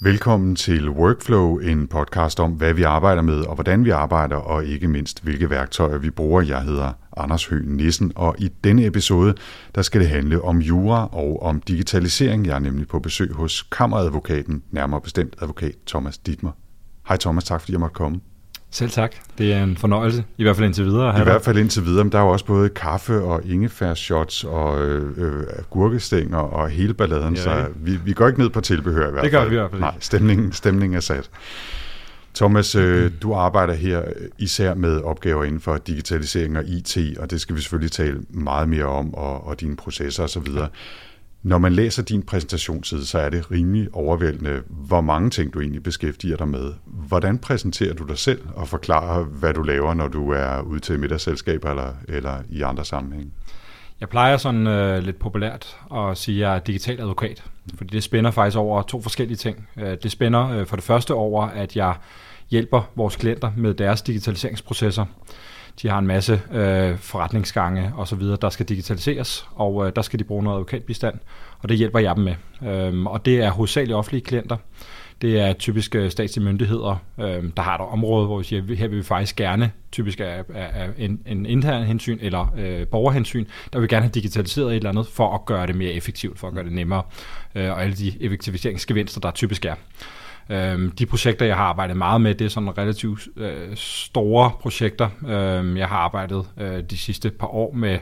Velkommen til Workflow, en podcast om, hvad vi arbejder med og hvordan vi arbejder, og ikke mindst, hvilke værktøjer vi bruger. Jeg hedder Anders Høgh Nissen, og i denne episode, der skal det handle om jura og om digitalisering. Jeg er nemlig på besøg hos kammeradvokaten, nærmere bestemt advokat Thomas Dittmer. Hej Thomas, tak fordi jeg måtte komme. Selv tak. Det er en fornøjelse, i hvert fald indtil videre. I hvert fald indtil videre, men der er jo også både kaffe og ingefærshots og øh, øh, gurkestænger og hele balladen, ja, så vi, vi går ikke ned på tilbehør i hvert fald. Det gør vi i hvert fald Nej, stemningen, stemningen er sat. Thomas, øh, du arbejder her især med opgaver inden for digitalisering og IT, og det skal vi selvfølgelig tale meget mere om, og, og dine processer osv. Når man læser din præsentationsside, så er det rimelig overvældende, hvor mange ting du egentlig beskæftiger dig med. Hvordan præsenterer du dig selv og forklarer, hvad du laver, når du er ude til middagsselskaber eller, eller i andre sammenhæng? Jeg plejer sådan øh, lidt populært at sige, at jeg er digital advokat, fordi det spænder faktisk over to forskellige ting. Øh, det spænder øh, for det første over, at jeg hjælper vores klienter med deres digitaliseringsprocesser. De har en masse øh, forretningsgange og så videre, der skal digitaliseres, og øh, der skal de bruge noget advokatbistand, og det hjælper jeg dem med. Øhm, og det er hovedsageligt offentlige klienter. Det er typisk statslige myndigheder, øh, der har et område, hvor vi siger, her vil vi faktisk gerne, typisk af, af en, en intern hensyn eller øh, borgerhensyn, der vil vi gerne have digitaliseret et eller andet for at gøre det mere effektivt, for at gøre det nemmere, øh, og alle de effektiviseringsgevinster, der typisk er. Øhm, de projekter, jeg har arbejdet meget med, det er sådan relativt øh, store projekter. Øhm, jeg har arbejdet øh, de sidste par år med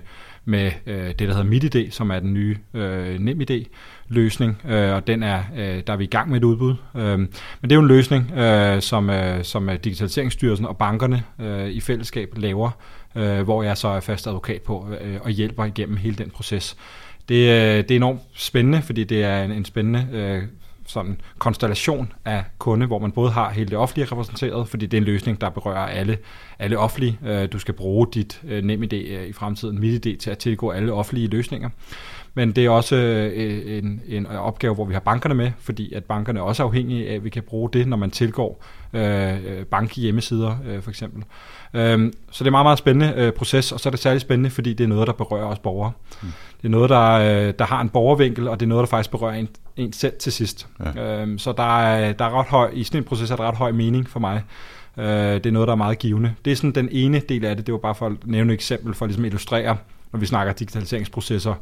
med øh, det, der hedder MitID, som er den nye øh, NemID-løsning, øh, og den er, øh, der er vi i gang med et udbud. Øh, men det er jo en løsning, øh, som, øh, som øh, Digitaliseringsstyrelsen og bankerne øh, i fællesskab laver, øh, hvor jeg så er fast advokat på øh, og hjælper igennem hele den proces. Det, øh, det er enormt spændende, fordi det er en, en spændende øh, sådan konstellation af kunde, hvor man både har hele det offentlige repræsenteret, fordi det er en løsning, der berører alle, alle offentlige. Øh, du skal bruge dit øh, NemID øh, i fremtiden, MitID, til at tilgå alle offentlige løsninger. Men det er også en, en opgave, hvor vi har bankerne med, fordi at bankerne er også afhængige af, at vi kan bruge det, når man tilgår øh, bankhjemmesider øh, for eksempel. Øh, så det er en meget, meget spændende øh, proces, og så er det særligt spændende, fordi det er noget, der berører os borgere. Mm. Det er noget, der, øh, der har en borgervinkel, og det er noget, der faktisk berører en, en selv til sidst. Ja. Øh, så der er, der er ret høj, i sådan en proces er der ret høj mening for mig. Øh, det er noget, der er meget givende. Det er sådan den ene del af det, det var bare for at nævne et eksempel, for at ligesom illustrere, når vi snakker digitaliseringsprocesser,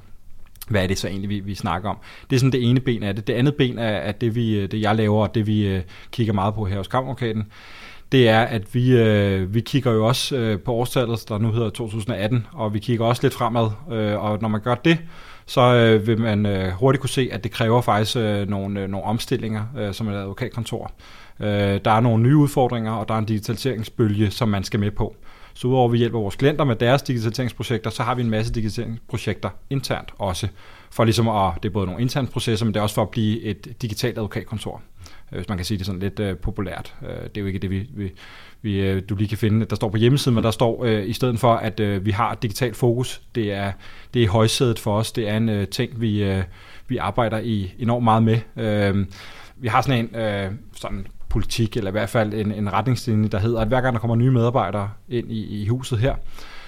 hvad er det så egentlig, vi, vi snakker om. Det er sådan det ene ben af det. Det andet ben er, at det, vi, det jeg laver, og det vi uh, kigger meget på her hos Kammeradvokaten, det er, at vi, uh, vi kigger jo også uh, på årstallet, der nu hedder 2018, og vi kigger også lidt fremad, uh, og når man gør det, så øh, vil man øh, hurtigt kunne se, at det kræver faktisk øh, nogle, øh, nogle omstillinger øh, som et advokatkontor. Øh, der er nogle nye udfordringer, og der er en digitaliseringsbølge, som man skal med på. Så udover at vi hjælper vores klienter med deres digitaliseringsprojekter, så har vi en masse digitaliseringsprojekter internt også. For ligesom at, det er både nogle interne processer, men det er også for at blive et digitalt advokatkontor. Øh, hvis man kan sige det sådan lidt øh, populært. Øh, det er jo ikke det, vi, vi, vi, øh, du lige kan finde, der står på hjemmesiden, men der står øh, i stedet for, at øh, vi har digital fokus. Det er, det er højsædet for os. Det er en øh, ting, vi, øh, vi arbejder i enormt meget med. Øh, vi har sådan en øh, sådan politik, eller i hvert fald en, en retningslinje, der hedder, at hver gang der kommer nye medarbejdere ind i, i huset her,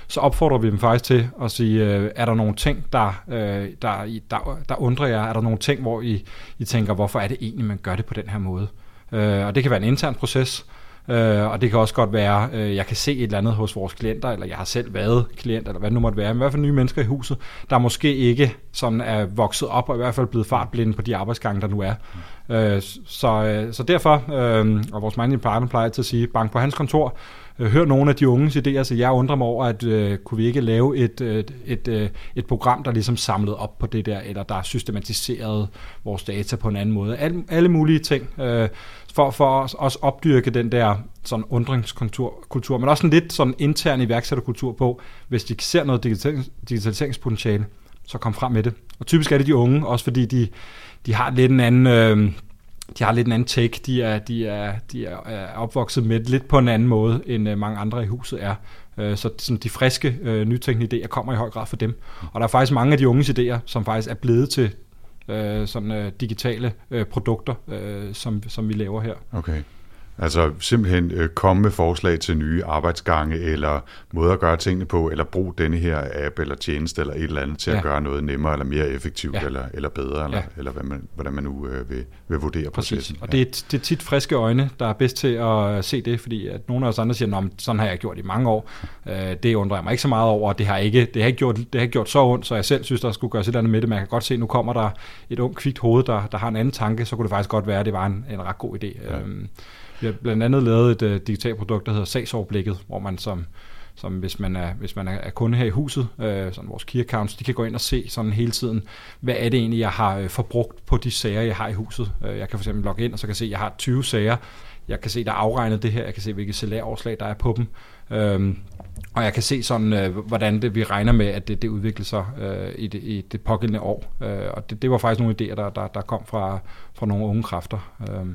så opfordrer vi dem faktisk til at sige, øh, er der nogle ting, der, øh, der, der, der undrer jer? Er der nogle ting, hvor I, I tænker, hvorfor er det egentlig, man gør det på den her måde? Øh, og det kan være en intern proces, Øh, og det kan også godt være, øh, jeg kan se et eller andet hos vores klienter, eller jeg har selv været klient, eller hvad det nu måtte være, men i hvert fald nye mennesker i huset, der måske ikke sådan er vokset op, og i hvert fald blevet fartblinde på de arbejdsgange, der nu er. Øh, så, øh, så derfor, øh, og vores managing partner plejer til at sige, bank på hans kontor, øh, hør nogle af de unges idéer, så jeg undrer mig over, at øh, kunne vi ikke lave et, et, et, øh, et program, der ligesom samlede op på det der, eller der systematiserede vores data på en anden måde. Alle, alle mulige ting, øh, for, for os også opdyrke den der sådan undringskultur, kultur, men også en lidt sådan intern iværksætterkultur på, hvis de ser noget digitalis- digitaliseringspotentiale, så kom frem med det. Og typisk er det de unge, også fordi de, de har lidt en anden... Øh, de har lidt en anden take. De er, de er, de er, opvokset med lidt på en anden måde, end øh, mange andre i huset er. Øh, så sådan, de friske, øh, nytænkende idéer kommer i høj grad fra dem. Og der er faktisk mange af de unges idéer, som faktisk er blevet til øh, sådan, øh, digitale øh, produkter, øh, som, som vi laver her. Okay. Altså simpelthen øh, komme med forslag til nye arbejdsgange, eller måder at gøre tingene på, eller brug denne her app eller tjeneste eller et eller andet til ja. at gøre noget nemmere eller mere effektivt ja. eller, eller bedre, eller, ja. eller hvad man, hvordan man nu øh, vil, vil vurdere Præcis. processen. Og ja. det, er, det er tit friske øjne, der er bedst til at se det, fordi at nogle af os andre siger, at sådan har jeg gjort i mange år. Øh, det undrer jeg mig ikke så meget over, det har ikke, det har ikke, gjort, det har ikke gjort så ondt, så jeg selv synes, der skulle gøres et eller andet med det. Man kan godt se, at nu kommer der et ung, kvikt hoved, der, der har en anden tanke, så kunne det faktisk godt være, at det var en, en ret god idé. Ja. Øhm, vi har blandt andet lavet et uh, digitalt produkt, der hedder sagsoverblikket, hvor man som, som hvis man er, hvis man er kunde her i huset, øh, sådan vores key accounts, de kan gå ind og se sådan hele tiden, hvad er det egentlig, jeg har øh, forbrugt på de sager, jeg har i huset. Øh, jeg kan for eksempel logge ind, og så kan se, at jeg har 20 sager. Jeg kan se, der er afregnet det her. Jeg kan se, hvilke salæroverslag, der er på dem. Øhm, og jeg kan se sådan, øh, hvordan det, vi regner med, at det, det udvikler sig øh, i, det, i det pågældende år. Øh, og det, det var faktisk nogle idéer, der, der, der kom fra, fra nogle unge kræfter. Øh,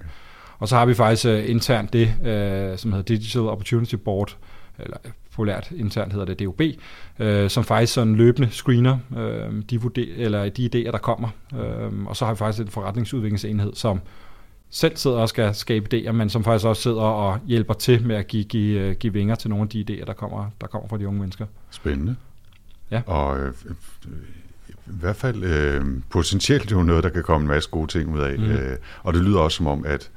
og så har vi faktisk uh, internt det, uh, som hedder Digital Opportunity Board, eller populært internt hedder det DOB, uh, som faktisk sådan løbende screener uh, de, vurder- eller de idéer, der kommer. Uh, og så har vi faktisk en forretningsudviklingsenhed, som selv sidder og skal skabe idéer, men som faktisk også sidder og hjælper til med at give, give, give vinger til nogle af de idéer, der kommer, der kommer fra de unge mennesker. Spændende. Ja. Og øh, i hvert fald øh, potentielt jo noget, der kan komme en masse gode ting ud af. Mm. Øh, og det lyder også som om, at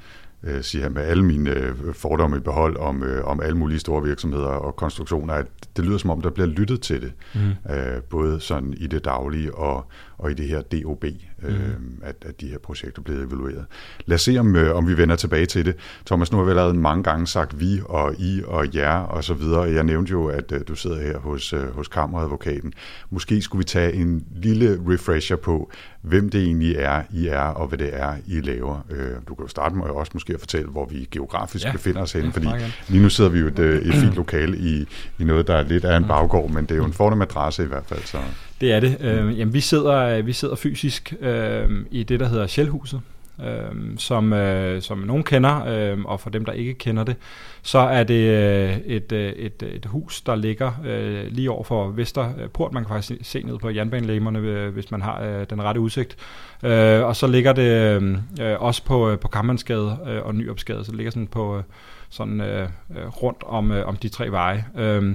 øh, siger med alle mine øh, fordomme i behold om, øh, om alle mulige store virksomheder og konstruktioner, at det lyder som om, der bliver lyttet til det, mm. øh, både sådan i det daglige og, og i det her DOB, øh, mm. at, at de her projekter bliver evalueret. Lad os se, om, øh, om vi vender tilbage til det. Thomas, nu har vi allerede mange gange sagt vi og I og jer og så videre. Jeg nævnte jo, at øh, du sidder her hos, øh, hos kammeradvokaten. Måske skulle vi tage en lille refresher på, hvem det egentlig er, I er, og hvad det er, I laver. Øh, du kan jo starte med også måske at fortælle, hvor vi geografisk ja. befinder os henne, ja, fordi lige nu sidder vi jo et, øh, et fint lokale i, i noget, der er lidt af en mm. baggård, men det er jo en fornem adresse i hvert fald. Så. Det er det. Øh, jamen, vi sidder, vi sidder fysisk øh, i det, der hedder Sjælhuset, øh, som, øh, som nogen kender, øh, og for dem, der ikke kender det, så er det øh, et, øh, et, øh, et hus, der ligger øh, lige over for Vesterport. Man kan faktisk se ned på jernbanelæmerne, øh, hvis man har øh, den rette udsigt. Øh, og så ligger det øhm, øh, også på, øh, på Kammernsgade øh, og Nyopsgade, så det ligger sådan på... Øh, sådan øh, øh rundt om, øh, om de tre veje. Øh,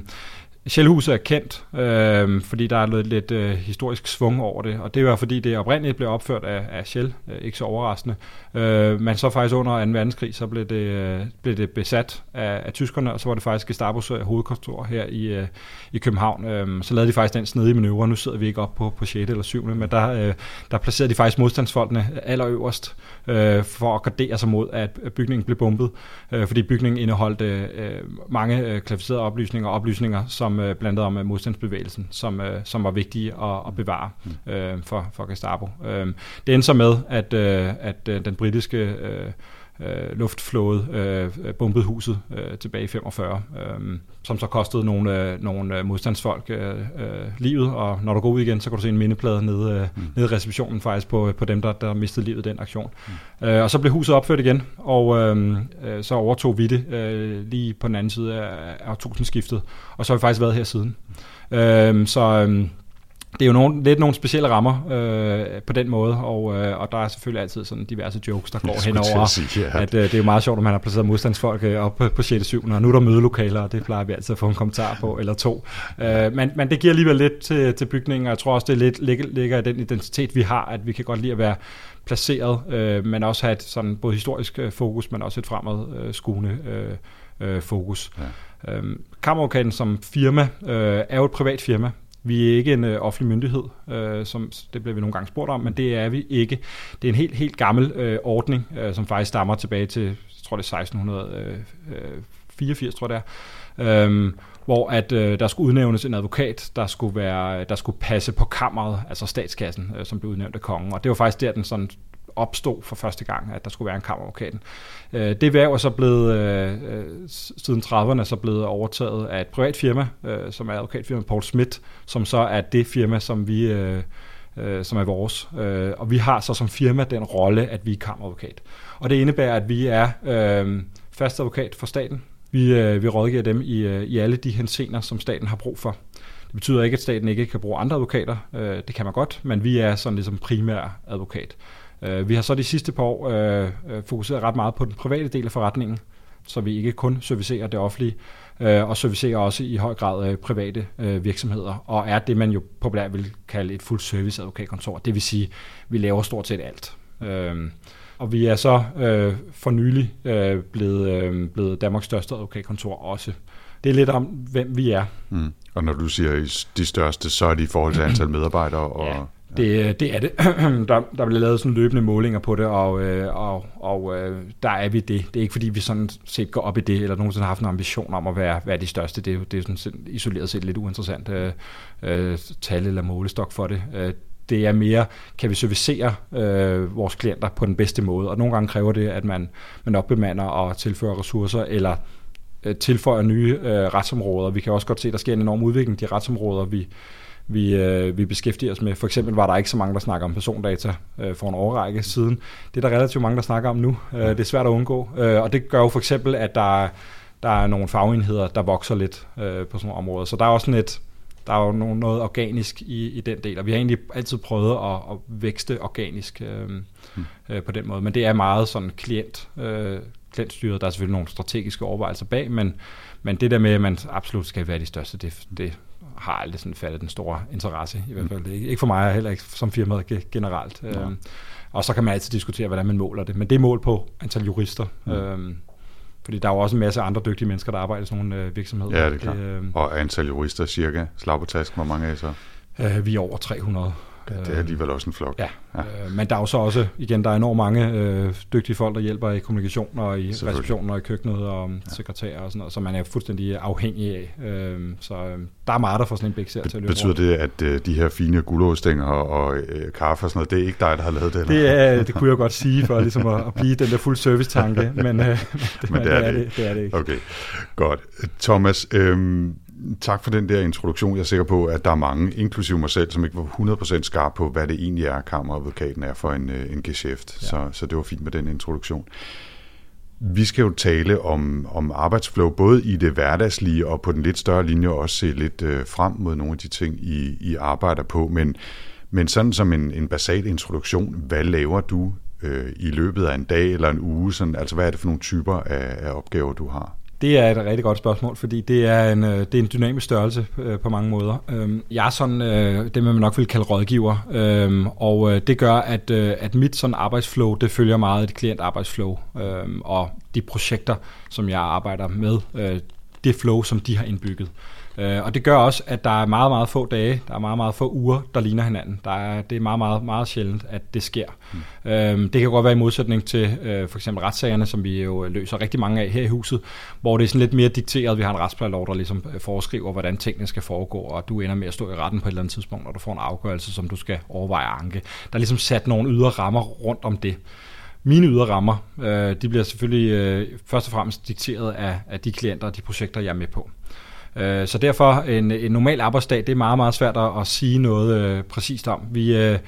Sjælhuset er kendt, øh, fordi der er lidt, lidt øh, historisk svung over det, og det var fordi det oprindeligt blev opført af, af Shell, øh, ikke så overraskende. Øh, men så faktisk under 2. verdenskrig, så blev det, øh, blev det besat af, af tyskerne, og så var det faktisk Gestapos øh, hovedkontor her i, øh, i København. Øh, så lavede de faktisk den snedige manøvre, nu sidder vi ikke op på, på 6. eller 7. Men der, øh, der placerede de faktisk modstandsfolkene allerøverst, øh, for at gardere sig mod, at bygningen blev bombet, øh, fordi bygningen indeholdt øh, øh mange øh, klassificerede oplysninger, oplysninger, som øh, blandt andet om øh, modstandsbevægelsen, som, øh, som var vigtige at, at bevare mm. øh, for, for Gestapo. Øh, det endte så med, at, øh, at øh, den britiske øh, øh, luftflåde øh, bombede huset øh, tilbage i 45, øh, som så kostede nogle, øh, nogle øh, modstandsfolk øh, øh, livet, og når du går ud igen, så kan du se en mindeplade nede, øh, mm. nede i receptionen faktisk på, på dem, der, der mistede livet i den aktion. Mm. Øh, og så blev huset opført igen, og øh, øh, så overtog vi det øh, lige på den anden side af, af årtusindskiftet, og så har vi faktisk været her siden. Øh, så... Øh, det er jo nogle, lidt nogle specielle rammer øh, på den måde, og, øh, og der er selvfølgelig altid sådan diverse jokes, der går henover, at, sige, ja. at øh, det er jo meget sjovt, at man har placeret modstandsfolk øh, op på, på 6. 7. og nu er der mødelokaler, og det plejer vi altid at få en kommentar på, eller to. Øh, men, men det giver alligevel lidt til, til bygningen, og jeg tror også, det lidt, ligger, ligger i den identitet, vi har, at vi kan godt lide at være placeret, øh, men også have et sådan både historisk øh, fokus, men også et fremad øh, øh, øh, fokus. Ja. Øh, Kammeradvokaten som firma øh, er jo et privat firma, vi er ikke en øh, offentlig myndighed, øh, som det bliver vi nogle gange spurgt om, men det er vi ikke. Det er en helt, helt gammel øh, ordning, øh, som faktisk stammer tilbage til, jeg tror det er 1684, øh, tror jeg det er, øh, hvor at øh, der skulle udnævnes en advokat, der skulle, være, der skulle passe på kammeret, altså statskassen, øh, som blev udnævnt af kongen. Og det var faktisk der, den sådan opstod for første gang, at der skulle være en kammeradvokaten. Øh, det værv er så blevet, øh, øh siden 30'erne, så blevet overtaget af et privat firma, øh, som er advokatfirma Paul Schmidt, som så er det firma, som vi øh, som er vores. og vi har så som firma den rolle, at vi er kammeradvokat. Og det indebærer, at vi er øh, fast advokat for staten. Vi, øh, vi rådgiver dem i, i alle de hensener, som staten har brug for. Det betyder ikke, at staten ikke kan bruge andre advokater. Øh, det kan man godt, men vi er sådan ligesom primær advokat. Øh, vi har så de sidste par år øh, øh, fokuseret ret meget på den private del af forretningen, så vi ikke kun servicerer det offentlige, øh, og servicerer også i høj grad øh, private øh, virksomheder, og er det, man jo populært vil kalde et fuld service advokatkontor. Det vil sige, vi laver stort set alt. Øh, og vi er så øh, for nylig øh, blevet, øh, blevet Danmarks største advokatkontor også. Det er lidt om, hvem vi er. Mm. Og når du siger de største, så er det i forhold til antal medarbejdere? Og, ja. Det, det er det. Der, der bliver lavet sådan løbende målinger på det, og, øh, og, og øh, der er vi det. Det er ikke fordi, vi sådan set går op i det, eller nogensinde har haft en ambition om at være, være de største. Det er det er sådan isoleret set lidt uinteressant øh, øh, tal eller målestok for det. Øh, det er mere, kan vi servicere øh, vores klienter på den bedste måde, og nogle gange kræver det, at man, man opbemander og tilfører ressourcer, eller øh, tilføjer nye øh, retsområder. Vi kan også godt se, at der sker en enorm udvikling i de retsområder, vi, vi, øh, vi beskæftiger os med. For eksempel var der ikke så mange, der snakker om persondata øh, for en overrække siden. Det er der relativt mange, der snakker om nu. Øh, det er svært at undgå. Øh, og det gør jo for eksempel, at der, der er nogle fagenheder, der vokser lidt øh, på sådan nogle områder. Så der er også sådan et, der er jo noget organisk i, i den del, og vi har egentlig altid prøvet at, at vækste organisk øh, hmm. øh, på den måde, men det er meget sådan klient, øh, klientstyret. Der er selvfølgelig nogle strategiske overvejelser bag, men, men det der med, at man absolut skal være de største, det, det har aldrig sådan fattet den store interesse, i hvert fald. Mm. Ikke for mig, og heller ikke som firmaet generelt. Ja. Øhm, og så kan man altid diskutere, hvordan man måler det, men det er mål på antal jurister. Mm. Øhm, fordi der er jo også en masse andre dygtige mennesker, der arbejder i sådan nogle øh, virksomheder. Ja, det er klart. Øh, og antal jurister cirka, slag på task, hvor mange er I så? Øh, vi er over 300. Ja, det er alligevel også en flok. Ja, ja. Øh, men der er jo så også, igen, der er enormt mange øh, dygtige folk, der hjælper i kommunikation og i receptionen og i køkkenet og ja. sekretærer og sådan noget, så man er fuldstændig afhængig af. Øh, så øh, der er meget, der får sådan en big til at løbe Betyder det, at øh, de her fine guldåstænger og øh, kaffe og sådan noget, det er ikke dig, der har lavet det? Eller? Det, er, det kunne jeg godt sige, for ligesom at, at blive den der fuld service-tanke, men, øh, det, men det, er det, det, det er det ikke. Okay, godt. Thomas, øh, tak for den der introduktion. Jeg er sikker på, at der er mange, inklusive mig selv, som ikke var 100% skarp på, hvad det egentlig er, kammeradvokaten er for en, øh, en geschæft. Ja. Så, så det var fint med den introduktion. Vi skal jo tale om, om arbejdsflow, både i det hverdagslige og på den lidt større linje, og også se lidt øh, frem mod nogle af de ting, I, I arbejder på. Men, men sådan som en, en basal introduktion, hvad laver du øh, i løbet af en dag eller en uge? Sådan, altså hvad er det for nogle typer af, af opgaver, du har? Det er et rigtig godt spørgsmål, fordi det er en, øh, det er en dynamisk størrelse øh, på mange måder. Øh, jeg er sådan øh, det, man nok vil kalde rådgiver, øh, og øh, det gør, at, øh, at mit sådan arbejdsflow, det følger meget et klientarbejdsflow, øh, og de projekter, som jeg arbejder med, øh, det flow, som de har indbygget. Øh, og det gør også, at der er meget, meget få dage, der er meget, meget få uger, der ligner hinanden. Der er, det er meget, meget, meget sjældent, at det sker. Mm. Øh, det kan godt være i modsætning til øh, for eksempel retssagerne, som vi jo løser rigtig mange af her i huset, hvor det er sådan lidt mere dikteret. Vi har en retsplejelov, der ligesom øh, foreskriver, hvordan tingene skal foregå, og du ender med at stå i retten på et eller andet tidspunkt, når du får en afgørelse, som du skal overveje anke. Der er ligesom sat nogle ydre rammer rundt om det. Mine ydre rammer, øh, de bliver selvfølgelig øh, først og fremmest dikteret af, af de klienter og de projekter, jeg er med på. Øh, så derfor en, en normal arbejdsdag, det er meget, meget svært at, at sige noget øh, præcist om. Vi, øh,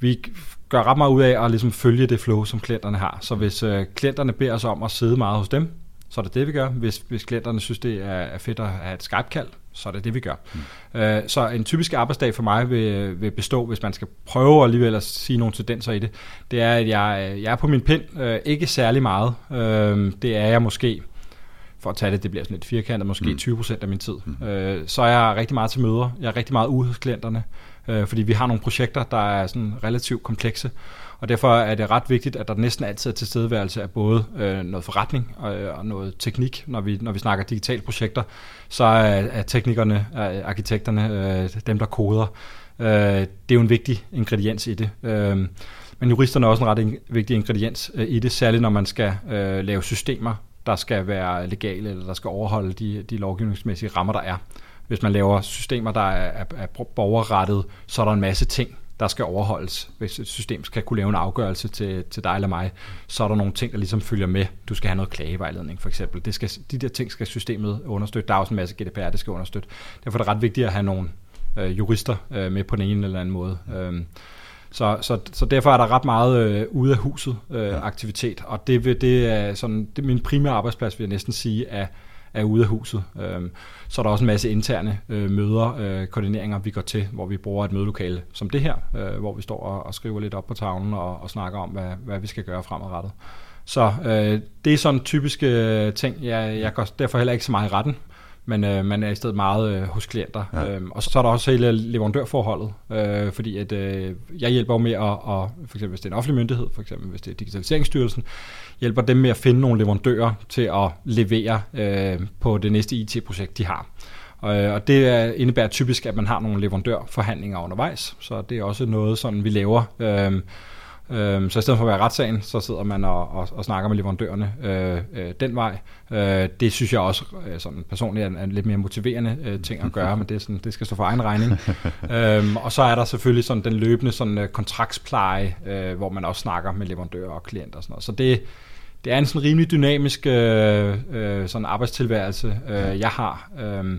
vi gør ret meget ud af at ligesom følge det flow, som klienterne har. Så hvis øh, klienterne beder os om at sidde meget hos dem, så er det det, vi gør. Hvis, hvis klienterne synes, det er, fedt at have et Skype-kald, så er det det, vi gør. Mm. Øh, så en typisk arbejdsdag for mig vil, vil bestå, hvis man skal prøve alligevel at sige nogle tendenser i det, det er, at jeg, jeg er på min pind, øh, ikke særlig meget. Øh, det er jeg måske for at tage det, det bliver sådan lidt firkantet, måske mm. 20% af min tid. Mm. Øh, så er jeg rigtig meget til møder. Jeg er rigtig meget ude hos klienterne, øh, fordi vi har nogle projekter, der er sådan relativt komplekse, og derfor er det ret vigtigt, at der næsten altid er tilstedeværelse af både øh, noget forretning og, øh, og noget teknik. Når vi, når vi snakker digitale projekter, så er, er teknikerne, er arkitekterne, øh, dem der koder, øh, det er jo en vigtig ingrediens i det. Øh, men juristerne er også en ret vigtig ingrediens øh, i det, særligt når man skal øh, lave systemer, der skal være legale, eller der skal overholde de, de lovgivningsmæssige rammer, der er. Hvis man laver systemer, der er, er, er borgerrettet, så er der en masse ting, der skal overholdes. Hvis et system skal kunne lave en afgørelse til, til dig eller mig, så er der nogle ting, der ligesom følger med. Du skal have noget klagevejledning, for eksempel. Det skal, de der ting skal systemet understøtte. Der er også en masse GDPR, det skal understøtte. Derfor er det ret vigtigt at have nogle øh, jurister øh, med på den ene eller anden måde. Øh, så, så, så derfor er der ret meget øh, ude af huset øh, ja. aktivitet, og det, det er sådan, det er min primære arbejdsplads, vil jeg næsten sige, er, er ude af huset. Øhm, så er der også en masse interne øh, møder, øh, koordineringer, vi går til, hvor vi bruger et mødelokale som det her, øh, hvor vi står og, og skriver lidt op på tavlen og, og snakker om, hvad, hvad vi skal gøre fremadrettet. Så øh, det er sådan typiske øh, ting. Jeg, jeg går derfor heller ikke så meget i retten, men øh, man er i stedet meget øh, hos klienter. Ja. Øhm, og så er der også hele leverandørforholdet, øh, fordi at, øh, jeg hjælper med at, og, for eksempel hvis det er en offentlig myndighed, for eksempel hvis det er Digitaliseringsstyrelsen, hjælper dem med at finde nogle leverandører til at levere øh, på det næste IT-projekt, de har. Og det indebærer typisk, at man har nogle leverandørforhandlinger undervejs, så det er også noget, sådan vi laver. Øh, Øh, så i stedet for at være retssagen, så sidder man og, og, og snakker med leverandørerne øh, øh, den vej. Øh, det synes jeg også øh, sådan personligt er en, en lidt mere motiverende øh, ting at gøre, men det, er sådan, det skal stå for egen regning. øh, og så er der selvfølgelig sådan den løbende sådan, uh, kontraktspleje, øh, hvor man også snakker med leverandører og klienter og sådan noget. Så det, det er en sådan rimelig dynamisk øh, øh, sådan arbejdstilværelse, øh, jeg har. Øh,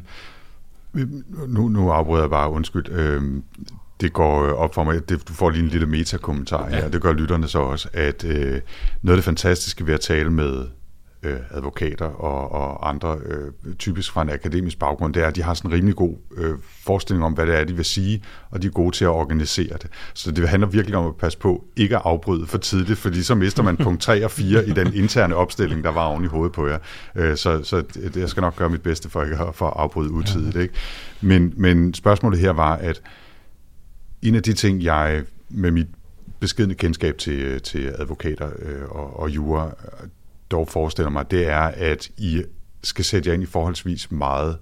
nu, nu afbryder jeg bare, undskyld. Øh, det går øh, op for mig, det, du får lige en lille metakommentar her, ja. det gør lytterne så også, at øh, noget af det fantastiske ved at tale med øh, advokater og, og andre, øh, typisk fra en akademisk baggrund, det er, at de har sådan en rimelig god øh, forestilling om, hvad det er, de vil sige, og de er gode til at organisere det. Så det handler virkelig om at passe på ikke at afbryde for tidligt, fordi så mister man punkt 3 og 4 i den interne opstilling, der var oven i hovedet på jer. Øh, så, så det, jeg skal nok gøre mit bedste for ikke at, for at afbryde utidigt. Ikke? Men, men spørgsmålet her var, at en af de ting, jeg med mit beskidende kendskab til, til advokater øh, og, og jura øh, dog forestiller mig, det er, at I skal sætte jer ind i forholdsvis meget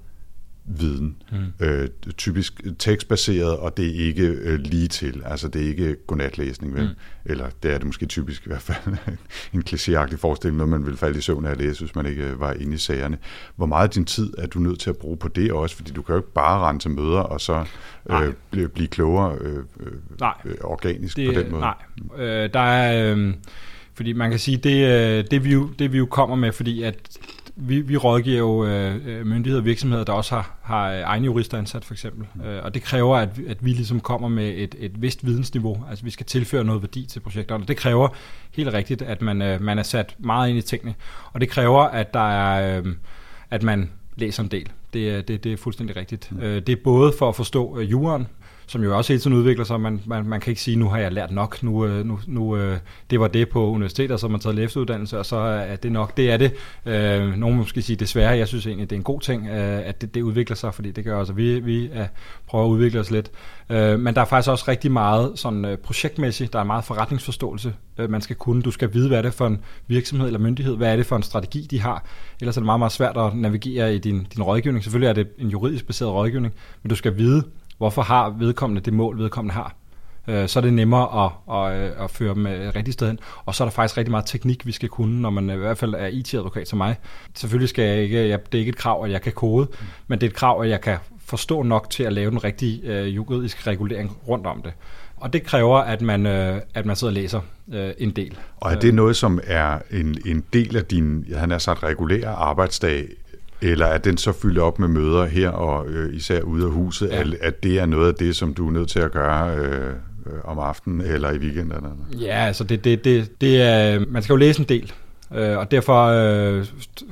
viden. Mm. Øh, typisk tekstbaseret, og det er ikke øh, lige til. Altså, det er ikke godnatlæsning, vel? Mm. Eller det er det måske typisk i hvert fald en klichéagtig forestilling, noget man vil falde i søvn af at læse, hvis man ikke øh, var inde i sagerne. Hvor meget af din tid er du nødt til at bruge på det også? Fordi du kan jo ikke bare rende til møder og så øh, blive, blive klogere øh, øh, nej. Øh, organisk det, på den måde. Nej, øh, der er... Øh, fordi man kan sige, det, øh, det, vi jo, det vi jo kommer med, fordi at vi, vi rådgiver jo øh, øh, myndigheder og virksomheder, der også har, har egne jurister ansat for eksempel. Mm. Øh, og det kræver, at, at vi ligesom kommer med et, et vist vidensniveau. Altså vi skal tilføre noget værdi til projekterne. Det kræver helt rigtigt, at man, øh, man er sat meget ind i tingene. Og det kræver, at der er, øh, at man læser en del. Det, det, det er fuldstændig rigtigt. Mm. Øh, det er både for at forstå øh, juraen, som jo også hele tiden udvikler sig. Man, man, man kan ikke sige, nu har jeg lært nok, nu, øh, nu, nu øh, det var det på universitetet, så har man taget efteruddannelse, og så er det nok. Det er det. Øh, nogen måske sige desværre, jeg synes egentlig, det er en god ting, øh, at det, det udvikler sig, fordi det gør også, at vi, vi er, prøver at udvikle os lidt. Øh, men der er faktisk også rigtig meget sådan projektmæssigt, der er meget forretningsforståelse, man skal kunne. Du skal vide, hvad er det for en virksomhed eller myndighed, hvad er det for en strategi, de har. Ellers er det meget, meget svært at navigere i din, din rådgivning. Selvfølgelig er det en juridisk baseret rådgivning, men du skal vide, hvorfor har vedkommende det mål, vedkommende har. Øh, så er det nemmere at, at, at føre dem rigtig sted hen. Og så er der faktisk rigtig meget teknik, vi skal kunne, når man i hvert fald er IT-advokat som mig. Selvfølgelig skal jeg ikke, jeg, det er ikke et krav, at jeg kan kode, mm. men det er et krav, at jeg kan forstå nok til at lave den rigtige øh, juridiske regulering rundt om det. Og det kræver, at man, øh, at man sidder og læser øh, en del. Og er det noget, som er en, en del af din, han har sagt, regulære arbejdsdag, eller at den så fylder op med møder her, og øh, især ude af huset, ja. at, at det er noget af det, som du er nødt til at gøre øh, om aftenen eller i weekenderne? Ja, altså det, det, det, det er, man skal jo læse en del, øh, og derfor øh,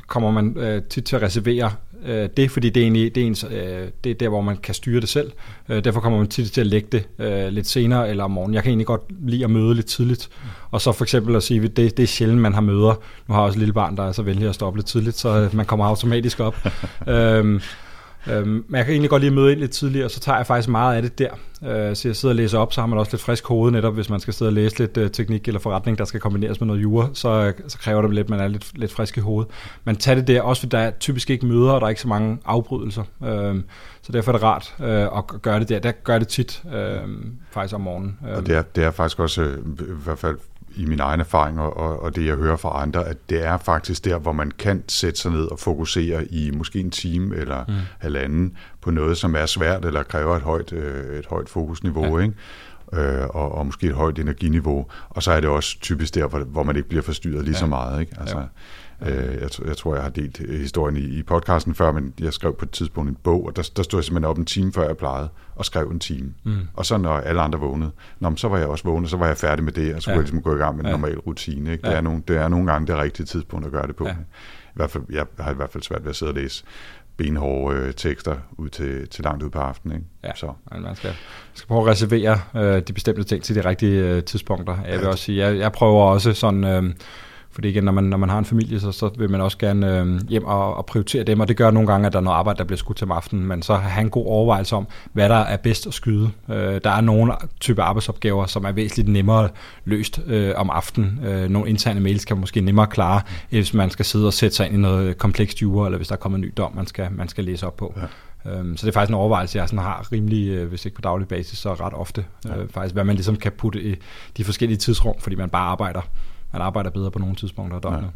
kommer man øh, tit til at reservere øh, det, fordi det er, egentlig, det, er ens, øh, det er der, hvor man kan styre det selv. Øh, derfor kommer man tit til at lægge det øh, lidt senere eller om morgenen. Jeg kan egentlig godt lide at møde lidt tidligt, og så for eksempel at sige, at det, det er sjældent, man har møder. Nu har jeg også et lille barn, der er så venlig at stoppe lidt tidligt, så øh, man kommer automatisk op. øhm, Øhm, men jeg kan egentlig godt lige møde ind lidt tidligere, så tager jeg faktisk meget af det der. Øh, så jeg sidder og læser op, så har man også lidt frisk hoved netop, hvis man skal sidde og læse lidt øh, teknik eller forretning, der skal kombineres med noget jura, så, øh, så kræver det lidt, at man er lidt, lidt frisk i hovedet. Men tag det der, også fordi der er typisk ikke møder, og der er ikke så mange afbrydelser. Øh, så derfor er det rart øh, at gøre det der. Der gør det tit, øh, faktisk om morgenen. Øh. Og det er, det er faktisk også, øh, i hvert fald i min egen erfaring og, og det, jeg hører fra andre, at det er faktisk der, hvor man kan sætte sig ned og fokusere i måske en time eller mm. halvanden på noget, som er svært eller kræver et højt, øh, et højt fokusniveau, ja. ikke? Øh, og, og måske et højt energiniveau. Og så er det også typisk der, hvor, hvor man ikke bliver forstyrret lige ja. så meget. Ikke? Altså, ja. Øh, jeg, jeg tror, jeg har delt historien i, i podcasten før, men jeg skrev på et tidspunkt en bog, og der, der stod jeg simpelthen op en time før jeg plejede, og skrev en time. Mm. Og så når alle andre vågnede, nå, så var jeg også vågnet, så var jeg færdig med det, og så kunne ja. jeg ligesom gå i gang med en ja. normal rutine. Ikke? Ja. Det, er nogle, det er nogle gange det rigtige tidspunkt at gøre det på. Ja. I hvert fald, jeg har i hvert fald svært ved at sidde og læse benhårde øh, tekster ud til, til langt ud på aftenen. Ikke? Ja, så. man skal, skal prøve at reservere øh, de bestemte ting til de rigtige øh, tidspunkter. Jeg vil ja. også sige, jeg, jeg prøver også sådan... Øh, Fordi igen, når man, når man har en familie, så, så vil man også gerne øh, hjem og, og prioritere dem, og det gør nogle gange, at der er noget arbejde, der bliver skudt til om aftenen, men så have en god overvejelse om, hvad der er bedst at skyde. Øh, der er nogle typer arbejdsopgaver, som er væsentligt nemmere løst øh, om aftenen. Øh, nogle interne mails kan måske nemmere klare, hvis man skal sidde og sætte sig ind i noget komplekst jure, eller hvis der kommer en ny dom, man skal, man skal læse op på. Ja. Øhm, så det er faktisk en overvejelse, jeg sådan har rimelig, øh, hvis ikke på daglig basis, så ret ofte. Ja. Øh, faktisk, hvad man ligesom kan putte i de forskellige tidsrum, fordi man bare arbejder. Man arbejder bedre på nogle tidspunkter af døgnet. Ja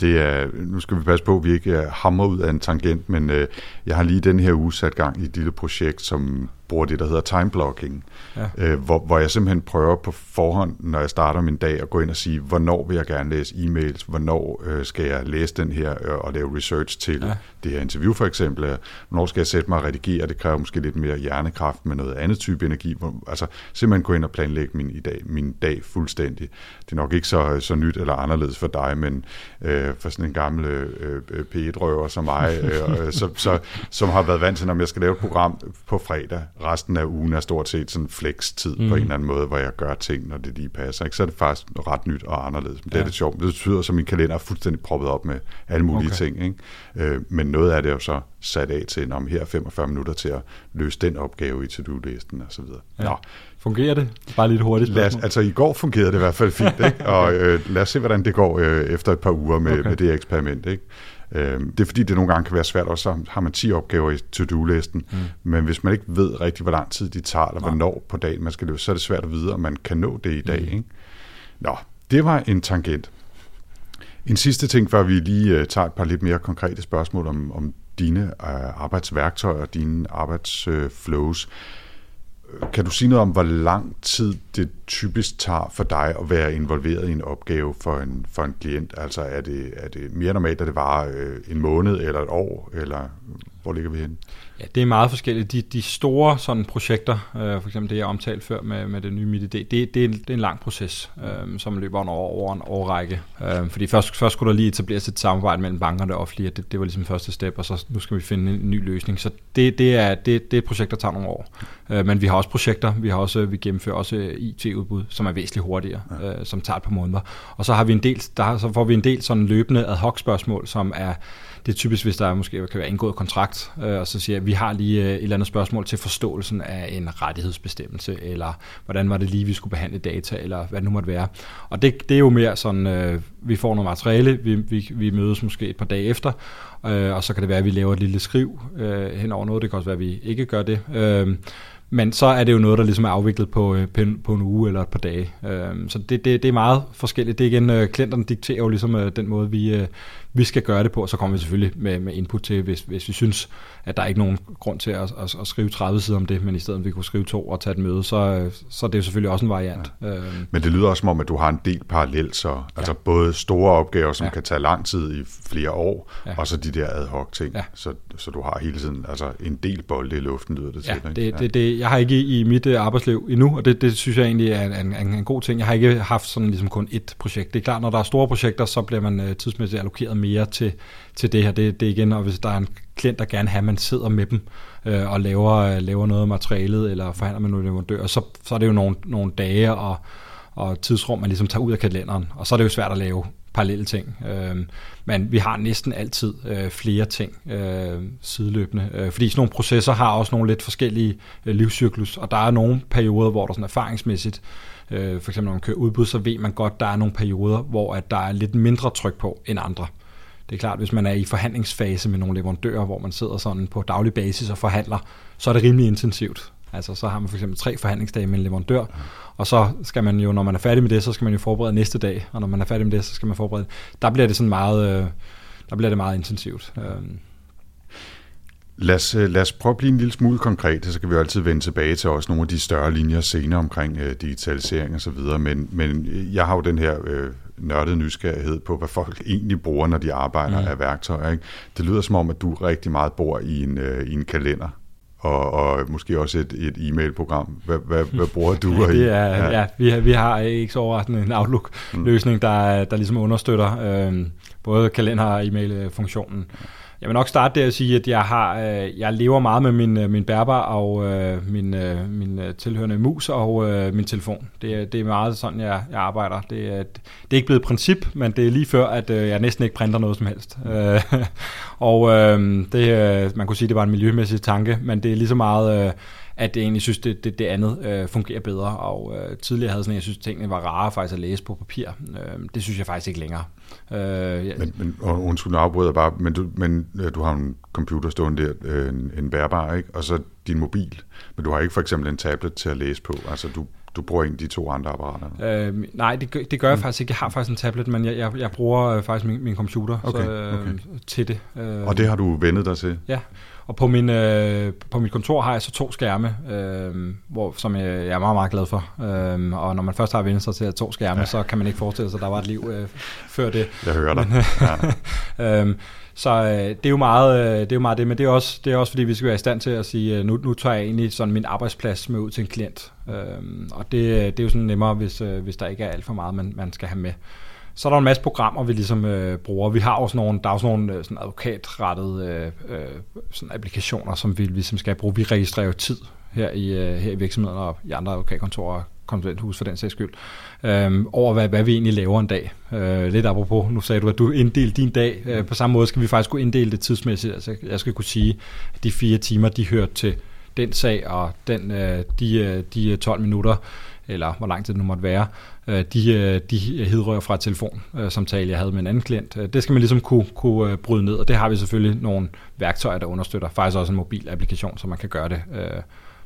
det er, nu skal vi passe på, at vi ikke øh, hamrer ud af en tangent, men øh, jeg har lige den her uge sat gang i et lille projekt, som bruger det, der hedder time blocking, ja. øh, hvor, hvor jeg simpelthen prøver på forhånd, når jeg starter min dag, at gå ind og sige, hvornår vil jeg gerne læse e-mails, hvornår øh, skal jeg læse den her øh, og lave research til ja. det her interview for eksempel, hvornår skal jeg sætte mig og redigere, det kræver måske lidt mere hjernekraft med noget andet type energi, hvor, altså simpelthen gå ind og planlægge min, i dag, min dag fuldstændig. Det er nok ikke så, så nyt eller anderledes for dig, men øh, for sådan en gammel øh, øh P1-røver som mig, øh, så, så, som har været vant til, når jeg skal lave et program på fredag, resten af ugen er stort set sådan flex-tid mm. på en eller anden måde, hvor jeg gør ting, når det lige passer. Ikke? Så er det faktisk ret nyt og anderledes. Men ja. det er lidt sjovt. Det betyder, at min kalender er fuldstændig proppet op med alle mulige okay. ting. Ikke? Øh, men noget af det er jo så sat af til, om her 45 minutter til at løse den opgave i to-do-listen og så videre. Ja. Nå. Fungerer det? Bare lidt hurtigt. Lad os, altså i går fungerede det i hvert fald fint, ikke? og øh, lad os se, hvordan det går øh, efter et par uger med, okay. med det eksperiment. Ikke? Øh, det er fordi, det nogle gange kan være svært, og så har man 10 opgaver i to-do-listen, mm. men hvis man ikke ved rigtig, hvor lang tid de tager, eller Nej. hvornår på dagen man skal løse, så er det svært at vide, om man kan nå det i dag. Mm. Ikke? Nå, det var en tangent. En sidste ting, før vi lige uh, tager et par lidt mere konkrete spørgsmål om, om dine uh, arbejdsværktøjer, dine arbejdsflows. Uh, kan du sige noget om, hvor lang tid det typisk tager for dig at være involveret i en opgave for en, for en klient? Altså er det, er det mere normalt, at det var øh, en måned eller et år, eller hvor ligger vi henne? Ja, det er meget forskelligt. De, de store sådan projekter, øh, for eksempel det, jeg omtalte før med, med det nye MIDI, det, det, er, det er en lang proces, øh, som løber over, over en årrække. Øh, fordi først, først skulle der lige etableres et samarbejde mellem bankerne og offentlige, det, det var ligesom første step, og så nu skal vi finde en ny løsning. Så det, det, er, det, det er et projekt, der tager nogle år. Øh, men vi har også projekter, vi har også vi gennemfører også IT-udbud, som er væsentligt hurtigere, ja. øh, som tager et par måneder. Og så har vi en del, der, så får vi en del sådan løbende ad hoc spørgsmål, som er det er typisk, hvis der måske kan være indgået kontrakt, øh, og så siger jeg, at vi har lige øh, et eller andet spørgsmål til forståelsen af en rettighedsbestemmelse, eller hvordan var det lige, vi skulle behandle data, eller hvad det nu måtte være. Og det, det er jo mere sådan, øh, vi får noget materiale, vi, vi, vi mødes måske et par dage efter, øh, og så kan det være, at vi laver et lille skriv øh, hen over noget, det kan også være, at vi ikke gør det. Øh, men så er det jo noget, der ligesom er afviklet på, øh, på en uge eller et par dage. Øh, så det, det, det er meget forskelligt. Det er igen, klienterne dikterer jo ligesom den måde, vi, vi skal gøre det på, og så kommer vi selvfølgelig med, med input til, hvis, hvis vi synes, at der er ikke nogen grund til at, at, at skrive 30 sider om det, men i stedet vi kunne skrive to og tage et møde, så, så det er jo selvfølgelig også en variant. Ja. Øhm. Men det lyder også som om, at du har en del parallelt, så altså ja. både store opgaver, som ja. kan tage lang tid i flere år, ja. og så de der ad hoc ting, ja. så, så du har hele tiden altså en del bolde i luften, lyder det ja, til. Det, ja, det, det, jeg har ikke i mit uh, arbejdsliv endnu, og det, det synes jeg egentlig er en, en, en god ting. Jeg har ikke haft sådan ligesom kun ét projekt. Det er klart, når der er store projekter, så bliver man uh, tidsmæssigt allokeret mere til til det her. Det, det igen, og hvis der er en klient, der gerne have, at man sidder med dem øh, og laver, øh, laver noget af materialet, eller forhandler med nogle leverandører, så, så er det jo nogle, nogle dage og, og tidsrum, man ligesom tager ud af kalenderen. Og så er det jo svært at lave parallelle ting. Øh, men vi har næsten altid øh, flere ting øh, sideløbende. Øh, fordi sådan nogle processer har også nogle lidt forskellige øh, livscyklus, og der er nogle perioder, hvor der sådan erfaringsmæssigt øh, for eksempel når man kører udbud, så ved man godt, at der er nogle perioder, hvor at der er lidt mindre tryk på end andre. Det er klart, hvis man er i forhandlingsfase med nogle leverandører, hvor man sidder sådan på daglig basis og forhandler, så er det rimelig intensivt. Altså så har man for eksempel tre forhandlingsdage med en leverandør, og så skal man jo, når man er færdig med det, så skal man jo forberede næste dag, og når man er færdig med det, så skal man forberede. Der bliver det sådan meget, øh, der bliver det meget intensivt. Øhm, Lad os, øh, lad os prøve at blive en lille smule konkret, så kan vi jo altid vende tilbage til også nogle af de større linjer senere omkring uh, digitalisering og så videre, men, men jeg har jo den her uh, nørdet nysgerrighed på, hvad folk egentlig bruger, når de arbejder mm. af værktøjer. Ikke? Det lyder som om, at du rigtig meget bor i en, uh, i en kalender. Og, og måske også et, et e-mailprogram. Hvad, hvad, hvad bruger du? ja, det er, ja. ja vi, har, vi har ikke så overraskende en Outlook-løsning, mm. der, der ligesom understøtter øh, både kalender- og e-mail-funktionen. Jeg vil nok starte der at sige, at jeg har, øh, jeg lever meget med min, øh, min bærbar og øh, min, øh, min øh, tilhørende mus og øh, min telefon. Det, det er meget sådan, jeg, jeg arbejder. Det, er, det er ikke blevet et princip, men det er lige før, at øh, jeg næsten ikke printer noget som helst. Øh, og øh, det, øh, man kunne sige, det var en miljømæssig tanke, men det er lige så meget... Øh, at det egentlig synes, det, det, det andet øh, fungerer bedre. Og øh, tidligere havde sådan, jeg synes, tingene var rare faktisk at læse på papir. Øh, det synes jeg faktisk ikke længere. Øh, ja. Men, men og undskyld, nu afbryder bare, men du, men du har en computer stående der, øh, en, en bærbar, ikke? og så din mobil. Men du har ikke for eksempel en tablet til at læse på. Altså du, du bruger en af de to andre apparater? Øh, nej, det, gør, det gør jeg mm. faktisk ikke. Jeg har faktisk en tablet, men jeg, jeg, jeg bruger øh, faktisk min, min computer okay, så, øh, okay. til det. Øh, og det har du vendet dig til? Ja, og på, min, øh, på mit kontor har jeg så to skærme, øh, hvor, som jeg, jeg er meget, meget glad for. Øh, og når man først har vendt sig til to skærme, ja. så kan man ikke forestille sig, at der var et liv øh, før det. Jeg hører dig. Ja. øh, så øh, det, er jo meget, øh, det er jo meget det, men det er, også, det er også fordi, vi skal være i stand til at sige, øh, nu, nu tager jeg egentlig sådan min arbejdsplads med ud til en klient. Øh, og det, det er jo sådan nemmere, hvis, øh, hvis der ikke er alt for meget, man, man skal have med. Så er der en masse programmer, vi ligesom øh, bruger. Vi har også nogle, der er også nogle øh, sådan advokatrettede øh, øh, sådan applikationer, som vi ligesom skal bruge. Vi registrerer jo tid her i, øh, her i virksomheden og i andre advokatkontorer konsulenthus for den sags skyld, øh, over hvad, hvad vi egentlig laver en dag. Øh, lidt apropos, nu sagde du, at du inddelte din dag. Øh, på samme måde skal vi faktisk kunne inddele det tidsmæssigt. Altså, jeg skal kunne sige, at de fire timer, de hører til den sag, og den, øh, de, øh, de øh, 12 minutter, eller hvor lang tid det nu måtte være, de, øh, de hedrører fra telefonsamtale, jeg havde med en anden klient. Det skal man ligesom kunne, kunne bryde ned, og det har vi selvfølgelig nogle værktøjer, der understøtter. Faktisk også en mobil applikation, så man kan gøre det øh,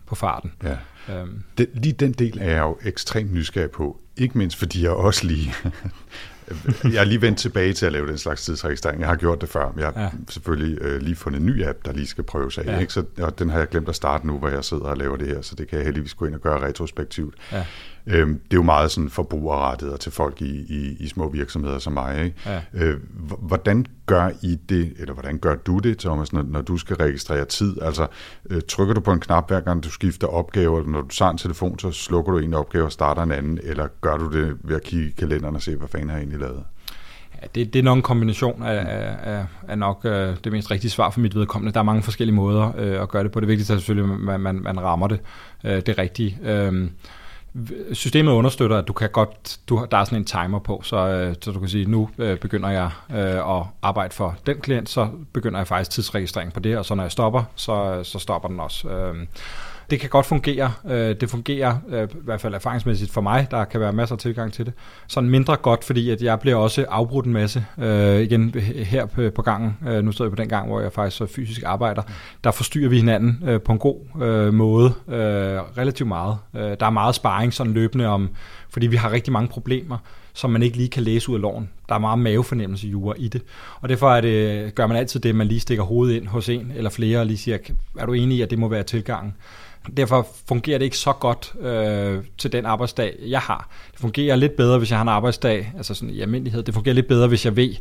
på farten. Ja. Øhm. Den, lige den del er jeg jo ekstremt nysgerrig på. Ikke mindst fordi jeg også lige... jeg er lige vendt tilbage til at lave den slags tidsregistrering. Jeg har gjort det før, men jeg har ja. selvfølgelig øh, lige fundet en ny app, der lige skal prøves af. Ja. Ikke? Så, og den har jeg glemt at starte nu, hvor jeg sidder og laver det her, så det kan jeg heldigvis gå ind og gøre retrospektivt. Ja. Øhm, det er jo meget sådan forbrugerrettigheder til folk i, i, i små virksomheder som mig. Ikke? Ja. Øh, hvordan gør I det, eller hvordan gør du det, Thomas, når, når du skal registrere tid? Altså, øh, trykker du på en knap hver gang du skifter opgaver, når du tager en telefon, så slukker du en opgave og starter en anden, eller gør du det ved at kigge i kalenderen og se, hvad fanden har jeg egentlig lavet? Ja, det, det er nok en kombination af, af, af nok øh, det mest rigtige svar for mit vedkommende. Der er mange forskellige måder øh, at gøre det på. Det vigtigste er selvfølgelig, at man, man, man rammer det, øh, det rigtige. Øh, systemet understøtter, at du kan godt, du, der er sådan en timer på, så, øh, så du kan sige, nu øh, begynder jeg øh, at arbejde for den klient, så begynder jeg faktisk tidsregistrering på det, og så når jeg stopper, så, øh, så stopper den også. Øh, det kan godt fungere. Øh, det fungerer øh, i hvert fald erfaringsmæssigt for mig. Der kan være masser af tilgang til det. Sådan mindre godt, fordi at jeg bliver også afbrudt en masse øh, igen her på, på gangen. Øh, nu står jeg på den gang, hvor jeg faktisk så fysisk arbejder. Der forstyrrer vi hinanden øh, på en god øh, måde øh, relativt meget. Øh, der er meget sparring sådan løbende om, fordi vi har rigtig mange problemer som man ikke lige kan læse ud af loven. Der er meget mavefornemmelse jura i det. Og derfor er det, gør man altid det, at man lige stikker hovedet ind hos en eller flere og lige siger, er du enig i, at det må være tilgangen? Derfor fungerer det ikke så godt øh, til den arbejdsdag, jeg har. Det fungerer lidt bedre, hvis jeg har en arbejdsdag, altså sådan i almindelighed. Det fungerer lidt bedre, hvis jeg ved,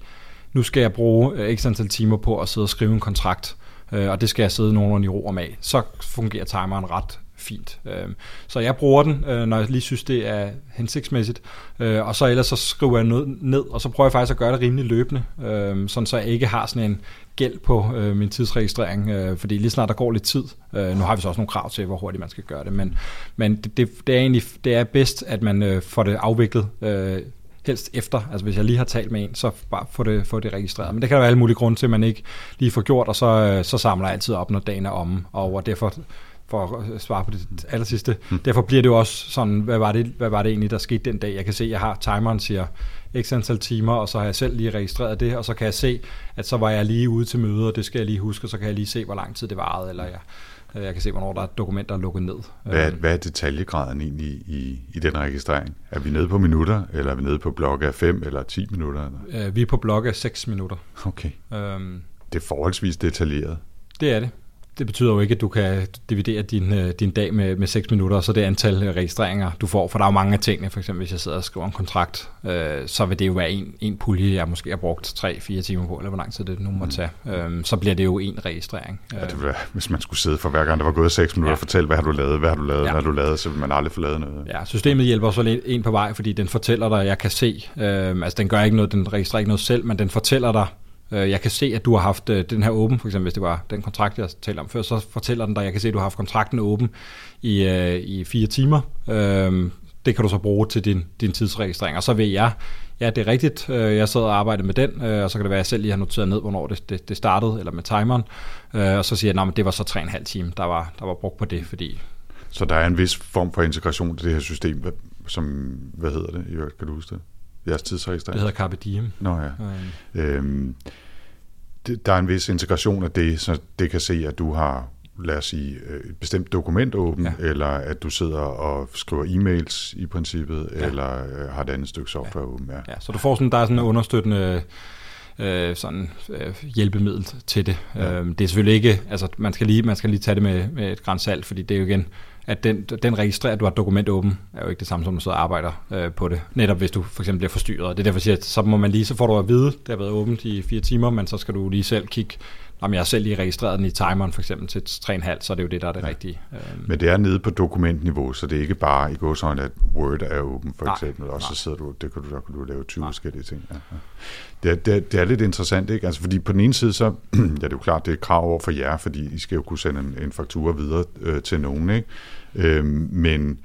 nu skal jeg bruge øh, x antal timer på at sidde og skrive en kontrakt, øh, og det skal jeg sidde nogenlunde i ro om af. Så fungerer timeren ret fint. Øhm, så jeg bruger den, øh, når jeg lige synes, det er hensigtsmæssigt, øh, og så ellers så skriver jeg noget ned, og så prøver jeg faktisk at gøre det rimelig løbende, øhm, sådan så jeg ikke har sådan en gæld på øh, min tidsregistrering, fordi lige snart der går lidt tid, nu har vi så også nogle krav til, hvor hurtigt man skal gøre det, men, men det, det, det er egentlig det er bedst, at man får det afviklet helst efter. Altså hvis jeg lige har talt med en, så bare få det, få det registreret. Men det kan der være alle mulige grunde til, at man ikke lige får gjort, og så, så samler jeg altid op, når dagen er omme, Og derfor for at svare på det aller sidste. Mm. Derfor bliver det jo også sådan, hvad var, det, hvad var det egentlig, der skete den dag? Jeg kan se, at jeg har timeren siger x antal timer, og så har jeg selv lige registreret det, og så kan jeg se, at så var jeg lige ude til møde, og det skal jeg lige huske, og så kan jeg lige se, hvor lang tid det varede, eller jeg, øh, jeg kan se, hvornår der er dokumenter lukket ned. Hvad, er, hvad er detaljegraden egentlig i, i den registrering? Er vi nede på minutter, eller er vi nede på blok af 5 eller 10 minutter? Eller? Øh, vi er på blok af 6 minutter. Okay. Øhm, det er forholdsvis detaljeret. Det er det det betyder jo ikke, at du kan dividere din, øh, din dag med, med 6 minutter, og så det antal øh, registreringer, du får. For der er jo mange af tingene. For eksempel, hvis jeg sidder og skriver en kontrakt, øh, så vil det jo være en, en pulje, jeg måske har brugt 3-4 timer på, eller hvor lang tid det nu må mm. tage. Øh, så bliver det jo en registrering. Ja, det være, hvis man skulle sidde for hver gang, der var gået 6 minutter, ja. og fortælle, hvad har du lavet, hvad har du lavet, ja. hvad har du lavet, så vil man aldrig få lavet noget. Ja, systemet hjælper så lidt en på vej, fordi den fortæller dig, jeg kan se, øh, altså den gør ikke noget, den registrerer ikke noget selv, men den fortæller dig, Øh, Øh, jeg kan se, at du har haft øh, den her åben, for eksempel hvis det var den kontrakt, jeg talte om før, så fortæller den dig, jeg kan se, at du har haft kontrakten åben i, øh, i fire timer. Øhm, det kan du så bruge til din, din tidsregistrering. Og så vil jeg, ja, det er rigtigt, jeg sad og arbejdede med den, og så kan det være, at jeg selv lige har noteret ned, hvornår det, det, det startede, eller med timeren, og så siger jeg, at det var så 3,5 time, der var, der var brugt på det, fordi... Så der er en vis form for integration til det her system, som, hvad hedder det, kan du huske det? Jeres tidsregistrering? Det hedder Carpe Diem. Nå ja. Øhm, det, der er en vis integration af det, så det kan se, at du har lad os sige, øh, et bestemt dokument åbent, ja. eller at du sidder og skriver e-mails i princippet, ja. eller øh, har et andet stykke software ja. åbent. Ja. ja, så du får sådan, der er sådan en understøttende øh, sådan, øh, hjælpemiddel til det. Ja. Øh, det er selvfølgelig ikke, altså man skal lige, man skal lige tage det med, med et grænsalt, fordi det er jo igen, at den, den registrerer, at du har et dokument åben, er jo ikke det samme som, at du sidder og arbejder øh, på det. Netop hvis du for eksempel bliver forstyrret. Det er derfor, jeg siger, at så må man lige, så får du at vide, det har været åbent i fire timer, men så skal du lige selv kigge, om jeg har selv lige registreret den i timeren for eksempel til 3,5, så er det jo det, der er det ja. rigtige. Øhm. Men det er nede på dokumentniveau, så det er ikke bare i går sådan, at Word er åben for nej, eksempel, og så sidder du, det kan du, der kan du lave 20 nej. forskellige ting. Ja. Det, er, det, er, det er lidt interessant, ikke? Altså, fordi på den ene side, så ja, det er jo klart, det er et krav over for jer, fordi I skal jo kunne sende en, en faktura videre øh, til nogen, ikke? Øhm, men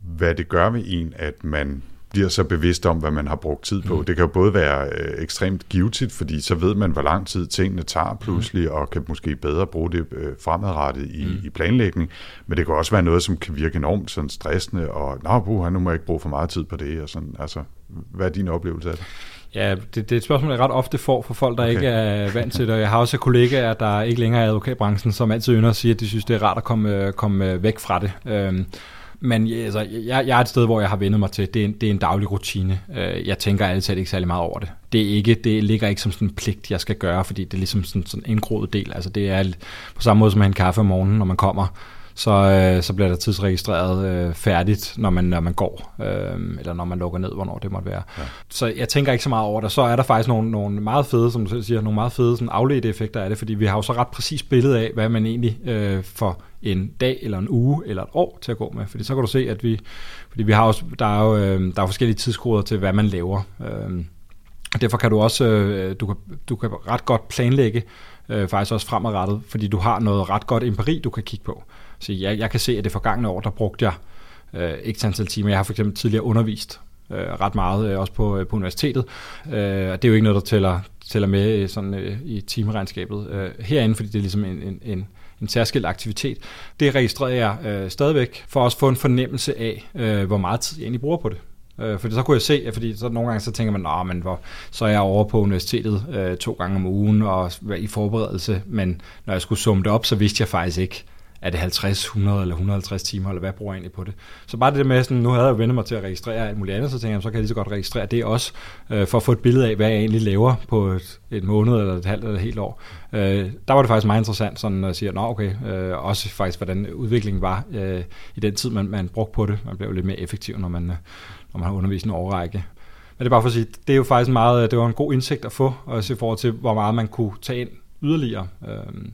hvad det gør ved en, at man bliver så bevidst om, hvad man har brugt tid på. Mm. Det kan jo både være øh, ekstremt givetigt, fordi så ved man, hvor lang tid tingene tager pludselig, mm. og kan måske bedre bruge det øh, fremadrettet i, mm. i planlægning. Men det kan også være noget, som kan virke enormt sådan stressende, og nå, buh, nu må jeg ikke bruge for meget tid på det. Og sådan. Altså, hvad er din oplevelse af det? Ja, det, det er et spørgsmål, jeg ret ofte får fra folk, der okay. ikke er vant til det. Jeg har også kollegaer, der ikke længere er i advokatbranchen, som altid ynder at sige, at de synes, det er rart at komme, komme væk fra det. Øhm, men altså, jeg, jeg er et sted, hvor jeg har vendet mig til. Det er en, det er en daglig rutine. Øh, jeg tænker altid ikke særlig meget over det. Det, er ikke, det ligger ikke som sådan en pligt, jeg skal gøre, fordi det er ligesom sådan, sådan en groet del. Altså, det er på samme måde som at have en kaffe om morgenen, når man kommer så, øh, så bliver der tidsregistreret øh, færdigt, når man, når man går, øh, eller når man lukker ned, hvornår det måtte være. Ja. Så jeg tænker ikke så meget over det. Så er der faktisk nogle, nogle meget fede, som du selv siger, nogle meget fede sådan afledte effekter af det, fordi vi har jo så ret præcis billede af, hvad man egentlig øh, får en dag eller en uge eller et år til at gå med. Fordi så kan du se, at vi, fordi vi har også, der er jo øh, der er forskellige tidskoder til, hvad man laver. Øh, derfor kan du også, øh, du, kan, du kan ret godt planlægge, øh, faktisk også fremadrettet, fordi du har noget ret godt empiri, du kan kigge på. Så jeg, jeg kan se, at det forgangne år, der brugte jeg øh, ikke antal timer. Jeg har for eksempel tidligere undervist øh, ret meget, øh, også på, øh, på universitetet. Øh, det er jo ikke noget, der tæller, tæller med øh, sådan, øh, i timeregnskabet øh, herinde, fordi det er ligesom en, en, en en særskilt aktivitet. Det registrerer jeg øh, stadigvæk, for at også få en fornemmelse af, øh, hvor meget tid jeg egentlig bruger på det. Øh, fordi så kunne jeg se, at fordi så nogle gange så tænker man, Nå, men hvor, så er jeg over på universitetet øh, to gange om ugen og i forberedelse, men når jeg skulle summe det op, så vidste jeg faktisk ikke, er det 50, 100 eller 150 timer, eller hvad bruger jeg egentlig på det? Så bare det med, sådan, nu havde jeg vendt mig til at registrere alt muligt andet, så tænkte jeg, så kan jeg lige så godt registrere det også, øh, for at få et billede af, hvad jeg egentlig laver på et, et måned, eller et halvt, eller et helt år. Øh, der var det faktisk meget interessant, sådan at sige, nå okay, øh, også faktisk, hvordan udviklingen var øh, i den tid, man, man brugte på det. Man blev lidt mere effektiv, når man, øh, når man har undervist en overrække. Men det er bare for at sige, det er jo faktisk meget, øh, det var en god indsigt at få, også i forhold til, hvor meget man kunne tage ind yderligere. Øh,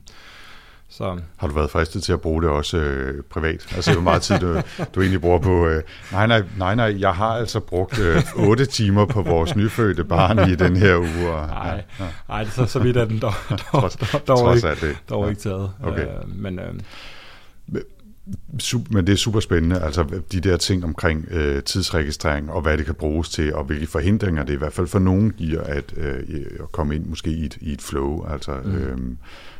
så. Har du været fristet til at bruge det også øh, privat? Altså hvor meget tid du, du egentlig bruger på... Øh, nej, nej, nej, nej, jeg har altså brugt øh, 8 timer på vores nyfødte barn i den her uge. Og, nej, ja, nej. så, så vidt er den dog, dog, dog, dog, ikke, det. dog ja. ikke taget. Okay. Øh, men, øh, men det er super spændende, altså de der ting omkring øh, tidsregistrering og hvad det kan bruges til, og hvilke forhindringer det i hvert fald for nogen giver at, øh, at komme ind måske i et, i et flow. Altså, mm. øh,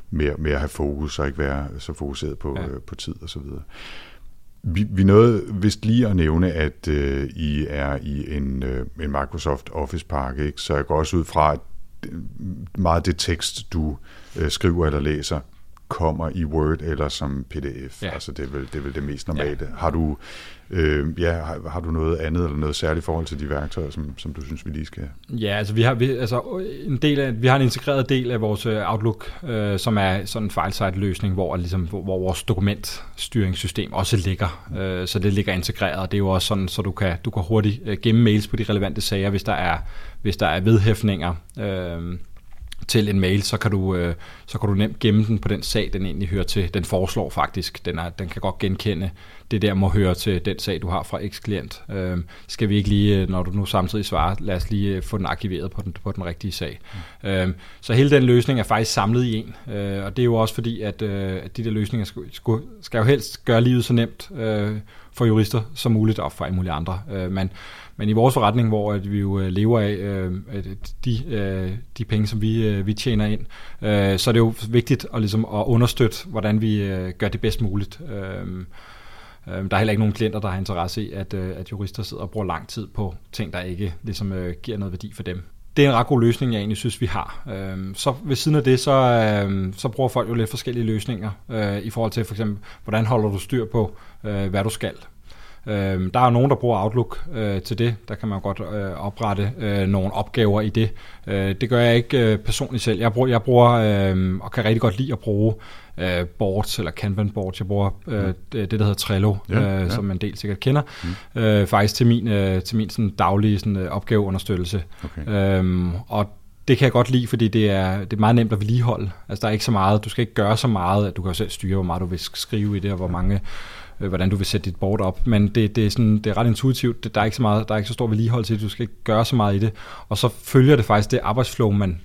med, med at have fokus og ikke være så fokuseret på, ja. øh, på tid og så videre. Vi, vi nåede vist lige at nævne, at øh, I er i en, øh, en Microsoft Office-pakke, ikke? så jeg går også ud fra, at meget af det tekst, du øh, skriver eller læser, kommer i Word eller som PDF. Ja. Altså det er, vel, det er vel det mest normale. Ja. Har du øh, ja, har, har du noget andet eller noget særligt forhold til de værktøjer, som, som du synes, vi lige skal Ja, altså vi har, vi, altså, en del af, vi har en integreret del af vores øh, Outlook, øh, som er sådan en fejlsejt løsning, hvor, ligesom, hvor, hvor vores dokumentstyringssystem også ligger. Øh, så det ligger integreret, og det er jo også sådan, så du kan, du kan hurtigt øh, gemme mails på de relevante sager, hvis der er, hvis der er vedhæftninger. Øh, til en mail, så kan du, øh, så kan du nemt gemme den på den sag, den egentlig hører til. Den foreslår faktisk. Den, er, den kan godt genkende det der må høre til den sag, du har fra eks-klient. Øh, skal vi ikke lige, øh, når du nu samtidig svarer, lad os lige øh, få den arkiveret på den, på den rigtige sag. Mm. Øh, så hele den løsning er faktisk samlet i en, øh, og det er jo også fordi, at, øh, at de der løsninger skal, skal, skal jo helst gøre livet så nemt øh, for jurister som muligt, og for alle mulige andre. Øh, men men i vores forretning, hvor at vi jo øh, lever af øh, de, øh, de penge, som vi, øh, vi tjener ind, øh, så er det jo vigtigt at, ligesom, at understøtte, hvordan vi øh, gør det bedst muligt. Øh, øh, der er heller ikke nogen klienter, der har interesse i, at, øh, at jurister sidder og bruger lang tid på ting, der ikke ligesom, øh, giver noget værdi for dem. Det er en ret god løsning, jeg egentlig synes, vi har. Øh, så ved siden af det, så, øh, så bruger folk jo lidt forskellige løsninger i forhold til for eksempel, hvordan holder du styr på, hvad du skal. Øh, der er nogen, der bruger Outlook øh, til det. Der kan man godt øh, oprette øh, nogle opgaver i det. Øh, det gør jeg ikke øh, personligt selv. Jeg bruger, jeg bruger øh, og kan rigtig godt lide at bruge øh, boards eller Kanban boards. Jeg bruger øh, mm. det, der hedder Trello, ja, øh, ja. som en del sikkert kender, mm. øh, faktisk til min, øh, til min sådan, daglige sådan, øh, opgaveunderstøttelse. Okay. Øhm, og det kan jeg godt lide, fordi det er, det er meget nemt at vedligeholde. Altså der er ikke så meget, du skal ikke gøre så meget, at du kan selv styre, hvor meget du vil skrive i det, og hvor mange øh, hvordan du vil sætte dit board op. Men det, det, er, sådan, det er ret intuitivt. Det, der, er ikke så meget, der er ikke så stor vedligehold til det. Du skal ikke gøre så meget i det. Og så følger det faktisk det arbejdsflow, man,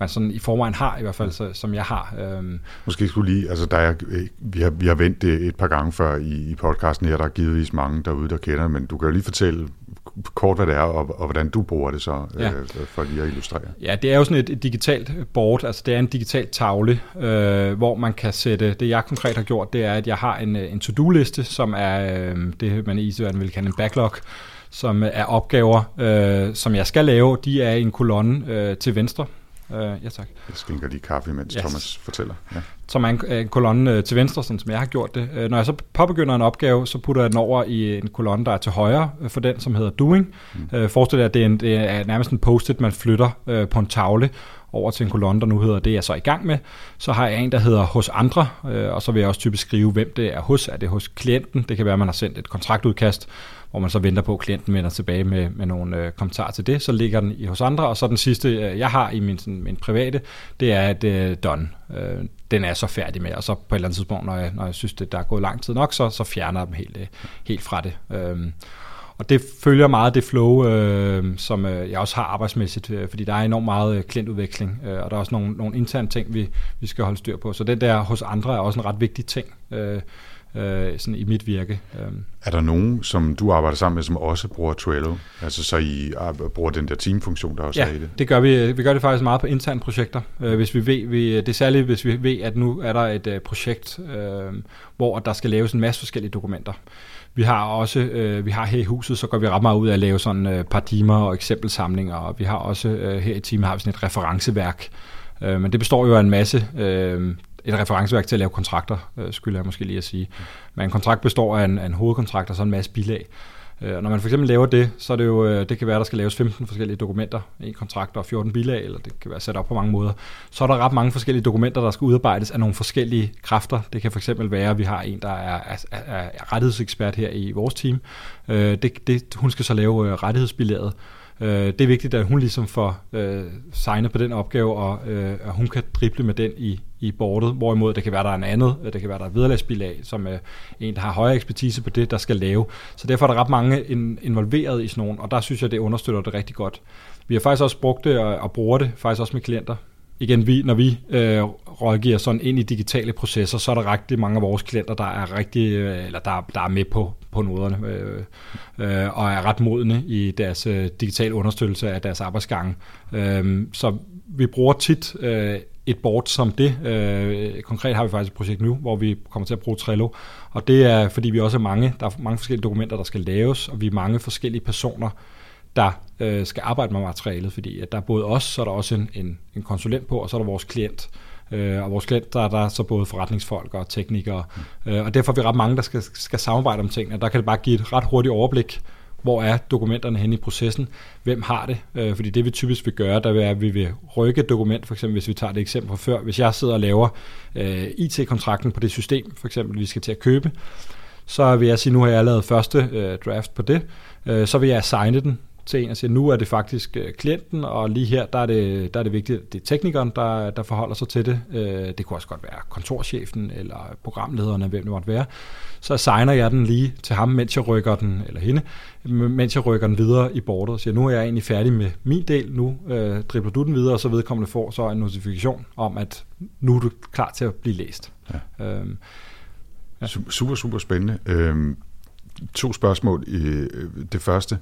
man sådan i forvejen har, i hvert fald, så, som jeg har. Øhm. Måske skulle lige, altså der er, øh, vi, har, vi har vendt det et par gange før i, i podcasten her, der er givetvis mange derude, der kender men du kan jo lige fortælle kort, hvad det er, og, og hvordan du bruger det så, ja. øh, for lige at illustrere. Ja, det er jo sådan et, et digitalt board, altså det er en digital tavle, øh, hvor man kan sætte, det jeg konkret har gjort, det er, at jeg har en, en to-do-liste, som er øh, det, man i Isøren vil kalde en backlog, som er opgaver, øh, som jeg skal lave. De er i en kolonne øh, til venstre, Øh, ja, tak. Jeg skænker lige kaffe, mens yes. Thomas fortæller. Ja. Som er en, en kolonne øh, til venstre, sådan som jeg har gjort det. Øh, når jeg så påbegynder en opgave, så putter jeg den over i en kolonne, der er til højre øh, for den, som hedder doing. Mm. Forestil dig, at det er, en, det er nærmest en post-it, man flytter øh, på en tavle over til en kolonne, der nu hedder det, jeg så er i gang med. Så har jeg en, der hedder hos andre, øh, og så vil jeg også typisk skrive, hvem det er hos. Er det hos klienten? Det kan være, at man har sendt et kontraktudkast, hvor man så venter på, at klienten vender tilbage med, med nogle øh, kommentarer til det. Så ligger den i hos andre, og så den sidste, øh, jeg har i min, sådan, min private, det er at øh, done. Øh, den er så færdig med, og så på et eller andet tidspunkt, når jeg, når jeg synes, det der er gået lang tid nok, så, så fjerner jeg dem helt, øh, helt fra det. Øh, og det følger meget det flow, øh, som øh, jeg også har arbejdsmæssigt, øh, fordi der er enormt meget øh, klientudveksling, øh, og der er også nogle, nogle interne ting, vi, vi skal holde styr på. Så det der hos andre er også en ret vigtig ting. Øh, øh, sådan i mit virke. Øhm. Er der nogen, som du arbejder sammen med, som også bruger Trello? Altså så I bruger den der teamfunktion, der også ja, er i det? det gør vi. Vi gør det faktisk meget på interne projekter. Øh, hvis vi ved, vi, det er særligt, hvis vi ved, at nu er der et uh, projekt, øh, hvor der skal laves en masse forskellige dokumenter. Vi har også, øh, vi har her i huset, så går vi ret meget ud af at lave sådan øh, paradigmer og eksempelsamlinger, og vi har også øh, her i teamet har vi sådan et referenceværk, øh, men det består jo af en masse øh, et referenceværk til at lave kontrakter, øh, skulle jeg måske lige at sige. Men en kontrakt består af en, af en hovedkontrakt og så en masse bilag. Øh, og når man for eksempel laver det, så er det jo, øh, det kan være, at der skal laves 15 forskellige dokumenter, en kontrakt og 14 bilag, eller det kan være sat op på mange måder. Så er der ret mange forskellige dokumenter, der skal udarbejdes af nogle forskellige kræfter. Det kan for eksempel være, at vi har en, der er, er, er rettighedsekspert her i vores team. Øh, det, det, hun skal så lave øh, rettighedsbilaget, øh, det er vigtigt, at hun ligesom får øh, signet på den opgave, og øh, at hun kan drible med den i, i bordet, hvorimod det kan være, der er en andet, øh, det kan være, der er vederlagsbilag, som er en, der har højere ekspertise på det, der skal lave. Så derfor er der ret mange involveret i sådan nogle, og der synes jeg, det understøtter det rigtig godt. Vi har faktisk også brugt det og, og bruger det faktisk også med klienter igen, vi, når vi øh, rådgiver sådan ind i digitale processer, så er der rigtig mange af vores klienter, der er rigtig, øh, eller der, der er med på, på noderne, øh, øh, og er ret modne i deres øh, digitale understøttelse af deres arbejdsgange. Øh, så vi bruger tit øh, et board som det. Øh, konkret har vi faktisk et projekt nu, hvor vi kommer til at bruge Trello, og det er, fordi vi også er mange, der er mange forskellige dokumenter, der skal laves, og vi er mange forskellige personer, der øh, skal arbejde med materialet, fordi at der er både os, så er der også en, en, en konsulent på, og så er der vores klient. Øh, og vores klient, der er der så både forretningsfolk og teknikere, mm. øh, og derfor er vi ret mange, der skal, skal samarbejde om tingene. Der kan det bare give et ret hurtigt overblik, hvor er dokumenterne henne i processen, hvem har det, øh, fordi det vi typisk vil gøre, der vil er, at vi vil rykke et dokument, for eksempel hvis vi tager det eksempel fra før, hvis jeg sidder og laver øh, IT-kontrakten på det system, for eksempel vi skal til at købe, så vil jeg sige, nu har jeg lavet første øh, draft på det, øh, så vil jeg assigne den til en og siger, nu er det faktisk øh, klienten, og lige her, der er det, der er det vigtigt, det er teknikeren, der, der forholder sig til det. Øh, det kunne også godt være kontorchefen eller programlederen, hvem det måtte være. Så assigner jeg den lige til ham, mens jeg rykker den, eller hende, mens jeg rykker den videre i bordet og siger, nu er jeg egentlig færdig med min del, nu øh, dribler du den videre, og så vedkommende får så en notifikation om, at nu er du klar til at blive læst. Ja. Øhm, ja. Super, super spændende. Øhm, to spørgsmål. Det første,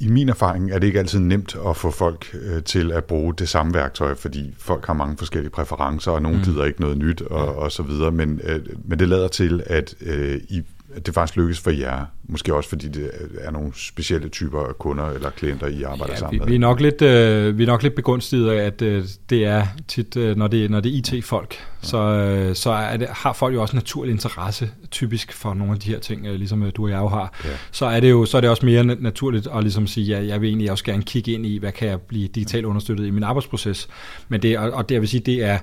i min erfaring er det ikke altid nemt at få folk øh, til at bruge det samme værktøj, fordi folk har mange forskellige præferencer, og nogen mm. gider ikke noget nyt, og, og så videre. Men, øh, men det lader til, at øh, I det faktisk lykkes for jer? Måske også fordi det er nogle specielle typer af kunder eller klienter, I arbejder ja, sammen vi, med? Vi er nok lidt, øh, vi er nok lidt begunstiget af, at øh, det er tit, øh, når, det, når det er IT-folk, ja. så, øh, så er det, har folk jo også naturlig interesse typisk for nogle af de her ting, øh, ligesom øh, du og jeg jo har. Ja. Så, er det jo, så er det også mere naturligt at ligesom sige, ja, jeg vil egentlig også gerne kigge ind i, hvad kan jeg blive digitalt understøttet i min arbejdsproces. Men det, og, og det jeg vil sige, det er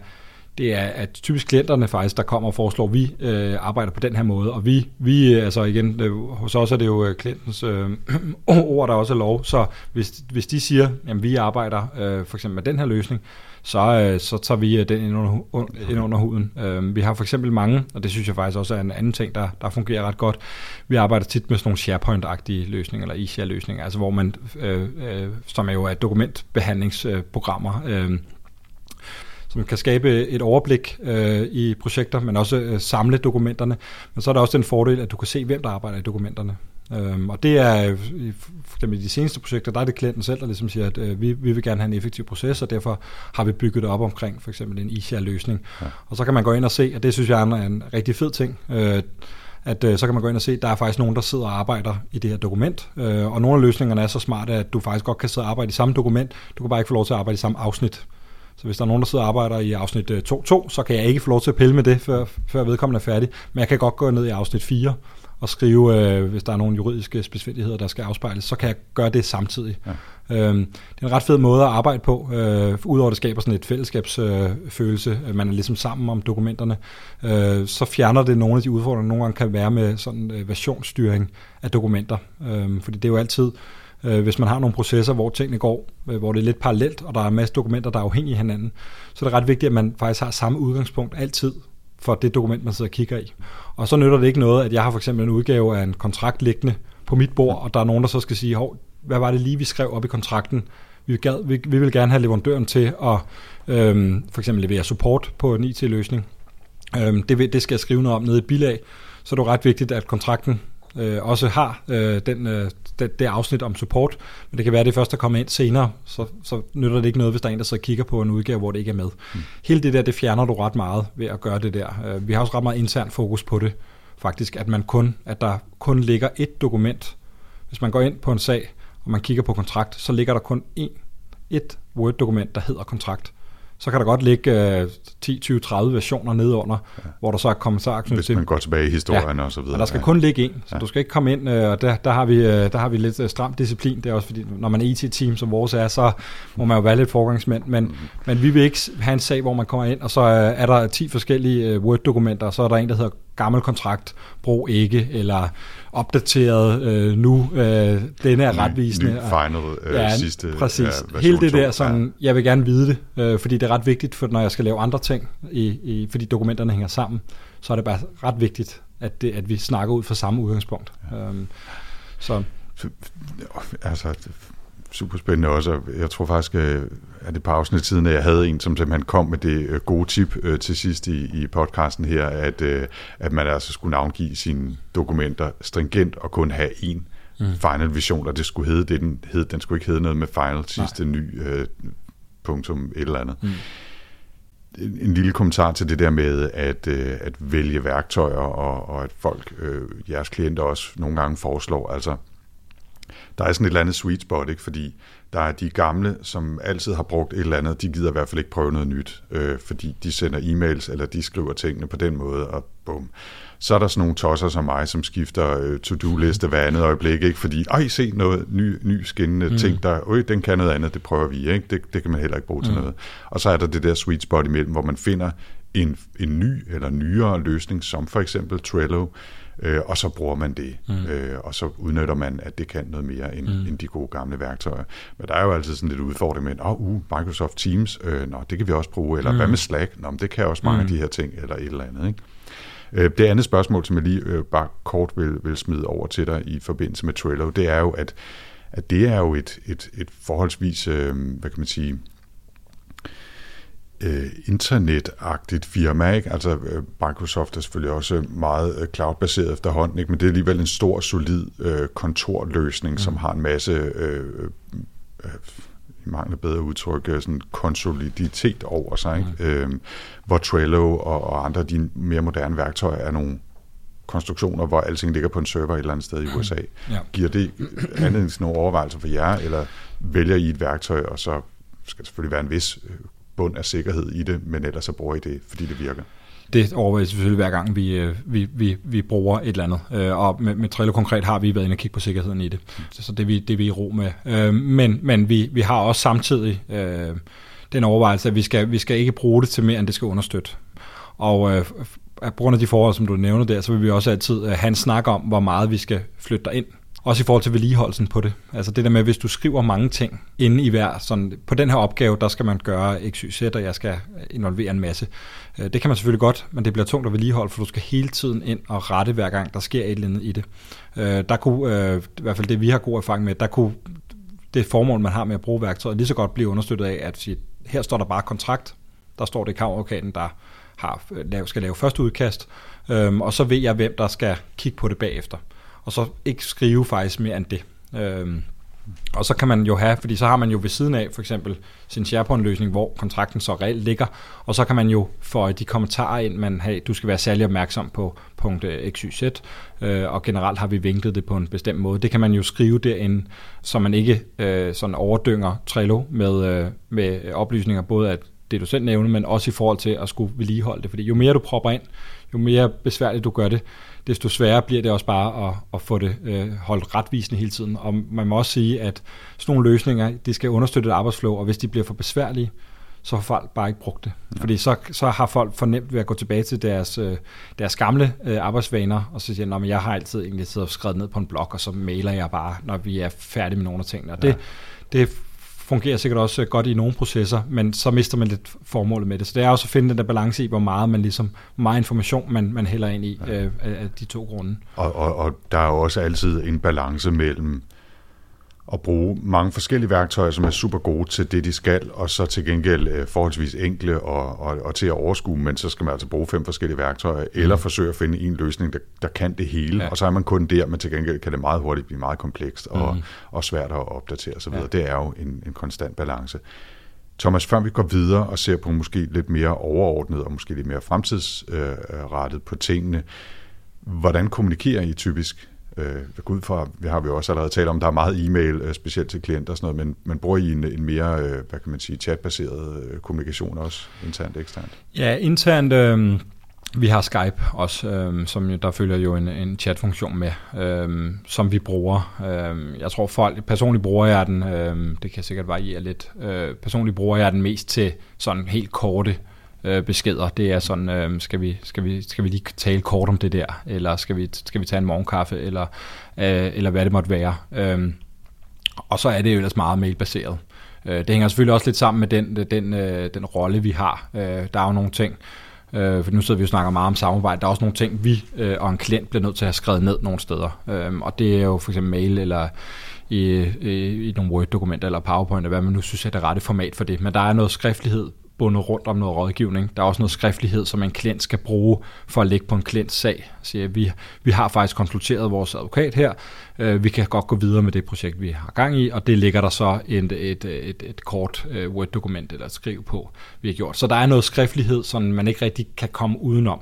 det er at typisk klienterne faktisk, der kommer og foreslår, at vi øh, arbejder på den her måde, og vi, vi øh, altså igen, det, hos os er det jo øh, klientens øh, ord, der også er lov, så hvis, hvis de siger, at vi arbejder øh, for eksempel med den her løsning, så, øh, så tager vi øh, den ind under, ind under huden. Øh, vi har for eksempel mange, og det synes jeg faktisk også er en anden ting, der, der fungerer ret godt. Vi arbejder tit med sådan nogle SharePoint-agtige løsninger, eller e-share-løsninger, altså hvor man, øh, øh, som er jo er dokumentbehandlingsprogrammer, øh, som kan skabe et overblik øh, i projekter, men også øh, samle dokumenterne. Men så er der også den fordel, at du kan se, hvem der arbejder i dokumenterne. Øhm, og det er, i, for eksempel i de seneste projekter, der er det klienten selv, der ligesom siger, at øh, vi, vi vil gerne have en effektiv proces, og derfor har vi bygget det op omkring for eksempel en e-share-løsning. Ja. Og så kan man gå ind og se, og det synes jeg er en, en rigtig fed ting, øh, at øh, så kan man gå ind og se, at der er faktisk nogen, der sidder og arbejder i det her dokument, øh, og nogle af løsningerne er så smarte, at du faktisk godt kan sidde og arbejde i samme dokument, du kan bare ikke få lov til at arbejde i samme afsnit. Så hvis der er nogen, der sidder og arbejder i afsnit 2.2, øh, så kan jeg ikke få lov til at pille med det, før, før vedkommende er færdig. Men jeg kan godt gå ned i afsnit 4 og skrive, øh, hvis der er nogle juridiske specifikheder, der skal afspejles, så kan jeg gøre det samtidig. Ja. Øhm, det er en ret fed måde at arbejde på, øh, udover at det skaber sådan et fællesskabsfølelse, øh, man er ligesom sammen om dokumenterne, øh, så fjerner det nogle af de udfordringer, der nogle gange kan være med sådan øh, versionsstyring af dokumenter. Øh, fordi det er jo altid, Øh, Øh, hvis man har nogle processer, hvor tingene går, øh, hvor det er lidt parallelt, og der er en masse dokumenter, der er afhængige af hinanden, så er det ret vigtigt, at man faktisk har samme udgangspunkt altid for det dokument, man sidder og kigger i. Og så nytter det ikke noget, at jeg har for eksempel en udgave af en kontrakt liggende på mit bord, og der er nogen, der så skal sige, Hov, hvad var det lige, vi skrev op i kontrakten? Vi, gad, vi, vi vil gerne have leverandøren til at øhm, for eksempel levere support på en IT-løsning. Øhm, det, det skal jeg skrive noget om nede i bilag, så det er ret vigtigt, at kontrakten øh, også har øh, den, øh, det, det afsnit om support, men det kan være, det først er kommet ind senere, så, så nytter det ikke noget, hvis der er en, der så kigger på en udgave, hvor det ikke er med. Mm. Hele det der, det fjerner du ret meget ved at gøre det der. Øh, vi har også ret meget intern fokus på det, faktisk, at, man kun, at der kun ligger et dokument. Hvis man går ind på en sag, og man kigger på kontrakt, så ligger der kun én, et Word-dokument, der hedder kontrakt så kan der godt ligge uh, 10, 20, 30 versioner nedenunder, ja. hvor der så er kommentarer Hvis man går tilbage i historien ja. og så videre. Og der skal ja. kun ligge en, så ja. du skal ikke komme ind, uh, og der, der, har vi, uh, der har vi lidt uh, stram disciplin. Det er også fordi, når man er IT-team, som vores er, så må man jo være lidt forgangsmænd. Men, mm. men vi vil ikke have en sag, hvor man kommer ind, og så uh, er der 10 forskellige uh, Word-dokumenter, og så er der en, der hedder gammel kontrakt, brug ikke, eller opdateret øh, nu, øh, denne er retvisende. Ny final øh, ja, sidste præcis. Ja, Hele det der, sådan, ja. jeg vil gerne vide det, øh, fordi det er ret vigtigt, for når jeg skal lave andre ting, i, i, fordi dokumenterne hænger sammen, så er det bare ret vigtigt, at, det, at vi snakker ud fra samme udgangspunkt. Ja. Øhm, så. Altså, super spændende også. Jeg tror faktisk, øh, at det par afsnit siden, at jeg havde en, som simpelthen kom med det øh, gode tip øh, til sidst i, i podcasten her, at, at man altså skulle navngive sine dokumenter stringent og kun have én mm. final vision, og det skulle hedde det, den hed. Den skulle ikke hedde noget med final sidste Nej. ny uh, punktum et eller andet. Mm. En, en lille kommentar til det der med at, uh, at vælge værktøjer, og, og at folk, uh, jeres klienter også nogle gange foreslår, altså der er sådan et eller andet sweet spot, ikke? fordi der er de gamle, som altid har brugt et eller andet, de gider i hvert fald ikke prøve noget nyt, øh, fordi de sender e-mails, eller de skriver tingene på den måde, og bum. Så er der sådan nogle tosser som mig, som skifter øh, to-do-liste hver andet øjeblik, ikke? fordi, ej, se noget ny, ny skinnende mm. ting, der, øj, den kan noget andet, det prøver vi, ikke? Det, det kan man heller ikke bruge mm. til noget. Og så er der det der sweet spot imellem, hvor man finder en, en ny eller nyere løsning, som for eksempel Trello, øh, og så bruger man det, mm. øh, og så udnytter man, at det kan noget mere end, mm. end de gode gamle værktøjer. Men der er jo altid sådan lidt udfordring med, åh, uh, Microsoft Teams, øh, nå, det kan vi også bruge, eller mm. hvad med Slack, nå, det kan også mange mm. af de her ting, eller et eller andet, ikke? Øh, det andet spørgsmål, som jeg lige øh, bare kort vil, vil smide over til dig i forbindelse med Trello, det er jo, at, at det er jo et, et, et forholdsvis, øh, hvad kan man sige, øh, internetagtigt firma. Ikke? Altså øh, Microsoft er selvfølgelig også meget øh, cloud-baseret efterhånden, ikke? men det er alligevel en stor, solid øh, kontorløsning, mm. som har en masse, øh, øh, i mangler bedre udtryk, øh, sådan konsoliditet over sig. Ikke? Mm. Øh, hvor Trello og, og andre af de mere moderne værktøjer er nogle konstruktioner, hvor alting ligger på en server et eller andet sted i USA. Ja. Giver det anledning til nogle overvejelser for jer, eller vælger I et værktøj, og så skal der selvfølgelig være en vis bund af sikkerhed i det, men ellers så bruger I det, fordi det virker. Det overvejer selvfølgelig hver gang, vi, øh, vi, vi, vi bruger et eller andet. Øh, og med, med Trello konkret har vi været inde og kigge på sikkerheden i det. Så det er vi, det er vi i ro med. Øh, men men vi, vi har også samtidig den overvejelse, at vi skal, vi skal ikke bruge det til mere, end det skal understøtte. Og på grund af de forhold, som du nævner der, så vil vi også altid have en snak om, hvor meget vi skal flytte ind også i forhold til vedligeholdelsen på det. Altså det der med, hvis du skriver mange ting inde i hver, sådan, på den her opgave, der skal man gøre x, y, z, og jeg skal involvere en masse. Øh, det kan man selvfølgelig godt, men det bliver tungt at vedligeholde, for du skal hele tiden ind og rette hver gang, der sker et eller andet i det. Øh, der kunne, øh, i hvert fald det vi har god erfaring med, der kunne det formål, man har med at bruge værktøjet, lige så godt blive understøttet af, at sige, her står der bare kontrakt, der står det kammeradvokaten, der har, skal lave første udkast, øhm, og så ved jeg, hvem der skal kigge på det bagefter og så ikke skrive faktisk mere end det. Øhm, og så kan man jo have, fordi så har man jo ved siden af for eksempel sin SharePoint-løsning, hvor kontrakten så reelt ligger, og så kan man jo få de kommentarer ind, man har, du skal være særlig opmærksom på punkt øh, XYZ, øh, og generelt har vi vinklet det på en bestemt måde. Det kan man jo skrive derinde, så man ikke øh, sådan overdynger Trello med, øh, med oplysninger, både af det du selv nævner, men også i forhold til at skulle vedligeholde det, fordi jo mere du propper ind, jo mere besværligt du gør det, desto sværere bliver det også bare at, at få det øh, holdt retvisende hele tiden. Og man må også sige, at sådan nogle løsninger, de skal understøtte et arbejdsflow, og hvis de bliver for besværlige, så har folk bare ikke brugt det. Ja. Fordi så, så har folk fornemt ved at gå tilbage til deres, øh, deres gamle øh, arbejdsvaner, og så siger de, at jeg har altid egentlig siddet og skrevet ned på en blog, og så mailer jeg bare, når vi er færdige med nogle af tingene. Og ja. det, det fungerer sikkert også godt i nogle processer, men så mister man lidt formålet med det. Så det er også at finde den der balance i, hvor meget man ligesom, hvor meget information man, man hælder ind i ja. øh, af de to grunde. Og, og, og der er jo også altid en balance mellem at bruge mange forskellige værktøjer, som er super gode til det, de skal, og så til gengæld øh, forholdsvis enkle og, og, og til at overskue, men så skal man altså bruge fem forskellige værktøjer, mm. eller forsøge at finde en løsning, der, der kan det hele, ja. og så er man kun der, men til gengæld kan det meget hurtigt blive meget komplekst og, mm. og svært at opdatere osv. Ja. Det er jo en, en konstant balance. Thomas, før vi går videre og ser på måske lidt mere overordnet og måske lidt mere fremtidsrettet på tingene, hvordan kommunikerer I typisk Øh, ud fra, vi har vi også allerede talt om, der er meget e-mail, øh, specielt til klienter og sådan noget, men, men bruger I en, en mere, øh, hvad kan man sige, chatbaseret øh, kommunikation også, internt eksternt? Ja, internt, øh, vi har Skype også, øh, som der følger jo en, en chatfunktion med, øh, som vi bruger. Øh, jeg tror folk, personligt bruger jeg den, øh, det kan sikkert variere lidt, øh, personligt bruger jeg den mest til sådan helt korte øh, beskeder. Det er sådan, øh, skal, vi, skal, vi, skal vi lige tale kort om det der, eller skal vi, skal vi tage en morgenkaffe, eller, øh, eller hvad det måtte være. Øh, og så er det jo ellers meget mailbaseret. Øh, det hænger selvfølgelig også lidt sammen med den, den, øh, den rolle, vi har. Øh, der er jo nogle ting, øh, for nu sidder vi jo og snakker meget om samarbejde, der er også nogle ting, vi øh, og en klient bliver nødt til at have skrevet ned nogle steder. Øh, og det er jo for eksempel mail, eller i, i, i nogle Word-dokumenter, eller PowerPoint, eller hvad man nu synes er det rette format for det. Men der er noget skriftlighed bundet rundt om noget rådgivning. Der er også noget skriftlighed, som en klient skal bruge for at lægge på en klients sag. Så vi, vi har faktisk konsulteret vores advokat her. Øh, vi kan godt gå videre med det projekt, vi har gang i, og det ligger der så et, et, et, et kort øh, Word-dokument eller et skriv på, vi har gjort. Så der er noget skriftlighed, som man ikke rigtig kan komme udenom.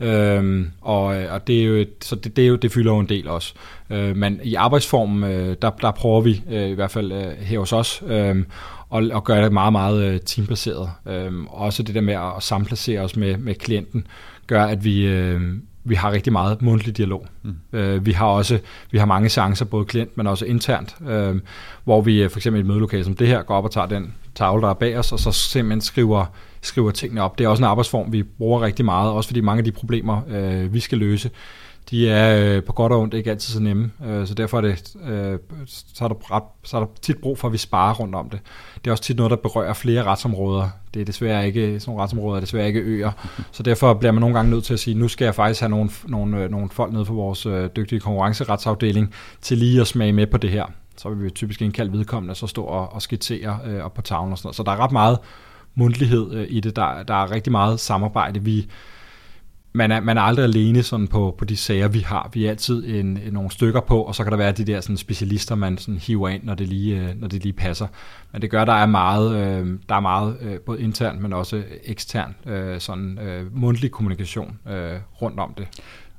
Øhm, og, og det er jo, så det, det, er jo, det fylder jo en del også. Øh, men i arbejdsformen, øh, der, der prøver vi øh, i hvert fald øh, her hos os øh, og, og gøre det meget, meget øh, teambaseret. Øh, også det der med at samplacere os med, med klienten, gør, at vi, øh, vi har rigtig meget mundtlig dialog. Mm. Øh, vi har også vi har mange chancer, både klient, men også internt, øh, hvor vi øh, for eksempel i et mødelokale som det her, går op og tager den tavle, der er bag os, og så simpelthen skriver, skriver tingene op. Det er også en arbejdsform, vi bruger rigtig meget, også fordi mange af de problemer, øh, vi skal løse, de er øh, på godt og ondt ikke altid så nemme, øh, så derfor er det, øh, så, er der ret, så er der tit brug for, at vi sparer rundt om det. Det er også tit noget, der berører flere retsområder. Det er desværre ikke, sådan nogle retsområder er desværre ikke øer, så derfor bliver man nogle gange nødt til at sige, nu skal jeg faktisk have nogle, nogle, øh, nogle folk nede for vores øh, dygtige konkurrenceretsafdeling til lige at smage med på det her. Så vil vi typisk indkalde vedkommende og så stå og, og skitsere øh, op på tavlen og sådan noget. Så der er ret meget mundtlighed øh, i det. Der, der er rigtig meget samarbejde. Vi, man er, man er aldrig alene sådan på, på de sager, vi har. Vi er altid en, en, nogle stykker på, og så kan der være de der sådan, specialister, man sådan hiver ind, når det, lige, øh, når det lige passer. Men det gør, der er meget, øh, der er meget øh, både internt, men også ekstern øh, sådan, øh, mundtlig kommunikation øh, rundt om det.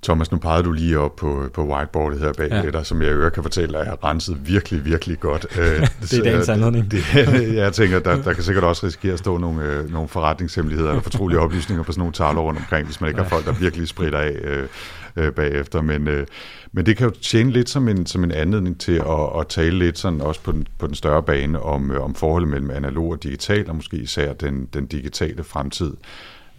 Thomas, nu pegede du lige op på, på whiteboardet her bag ja. dig, som jeg øvrigt kan fortælle, at jeg har renset virkelig, virkelig godt. Øh, det er dagens anledning. Det, jeg tænker, der, der kan sikkert også risikere at stå nogle, øh, nogle forretningshemmeligheder eller fortrolige oplysninger på sådan nogle taler rundt omkring, hvis man ikke ja. har folk, der virkelig spritter af øh, øh, bagefter. Men, øh, men det kan jo tjene lidt som en, som en anledning til at, at tale lidt sådan også på den, på den større bane om, øh, om forholdet mellem analog og digital, og måske især den, den digitale fremtid.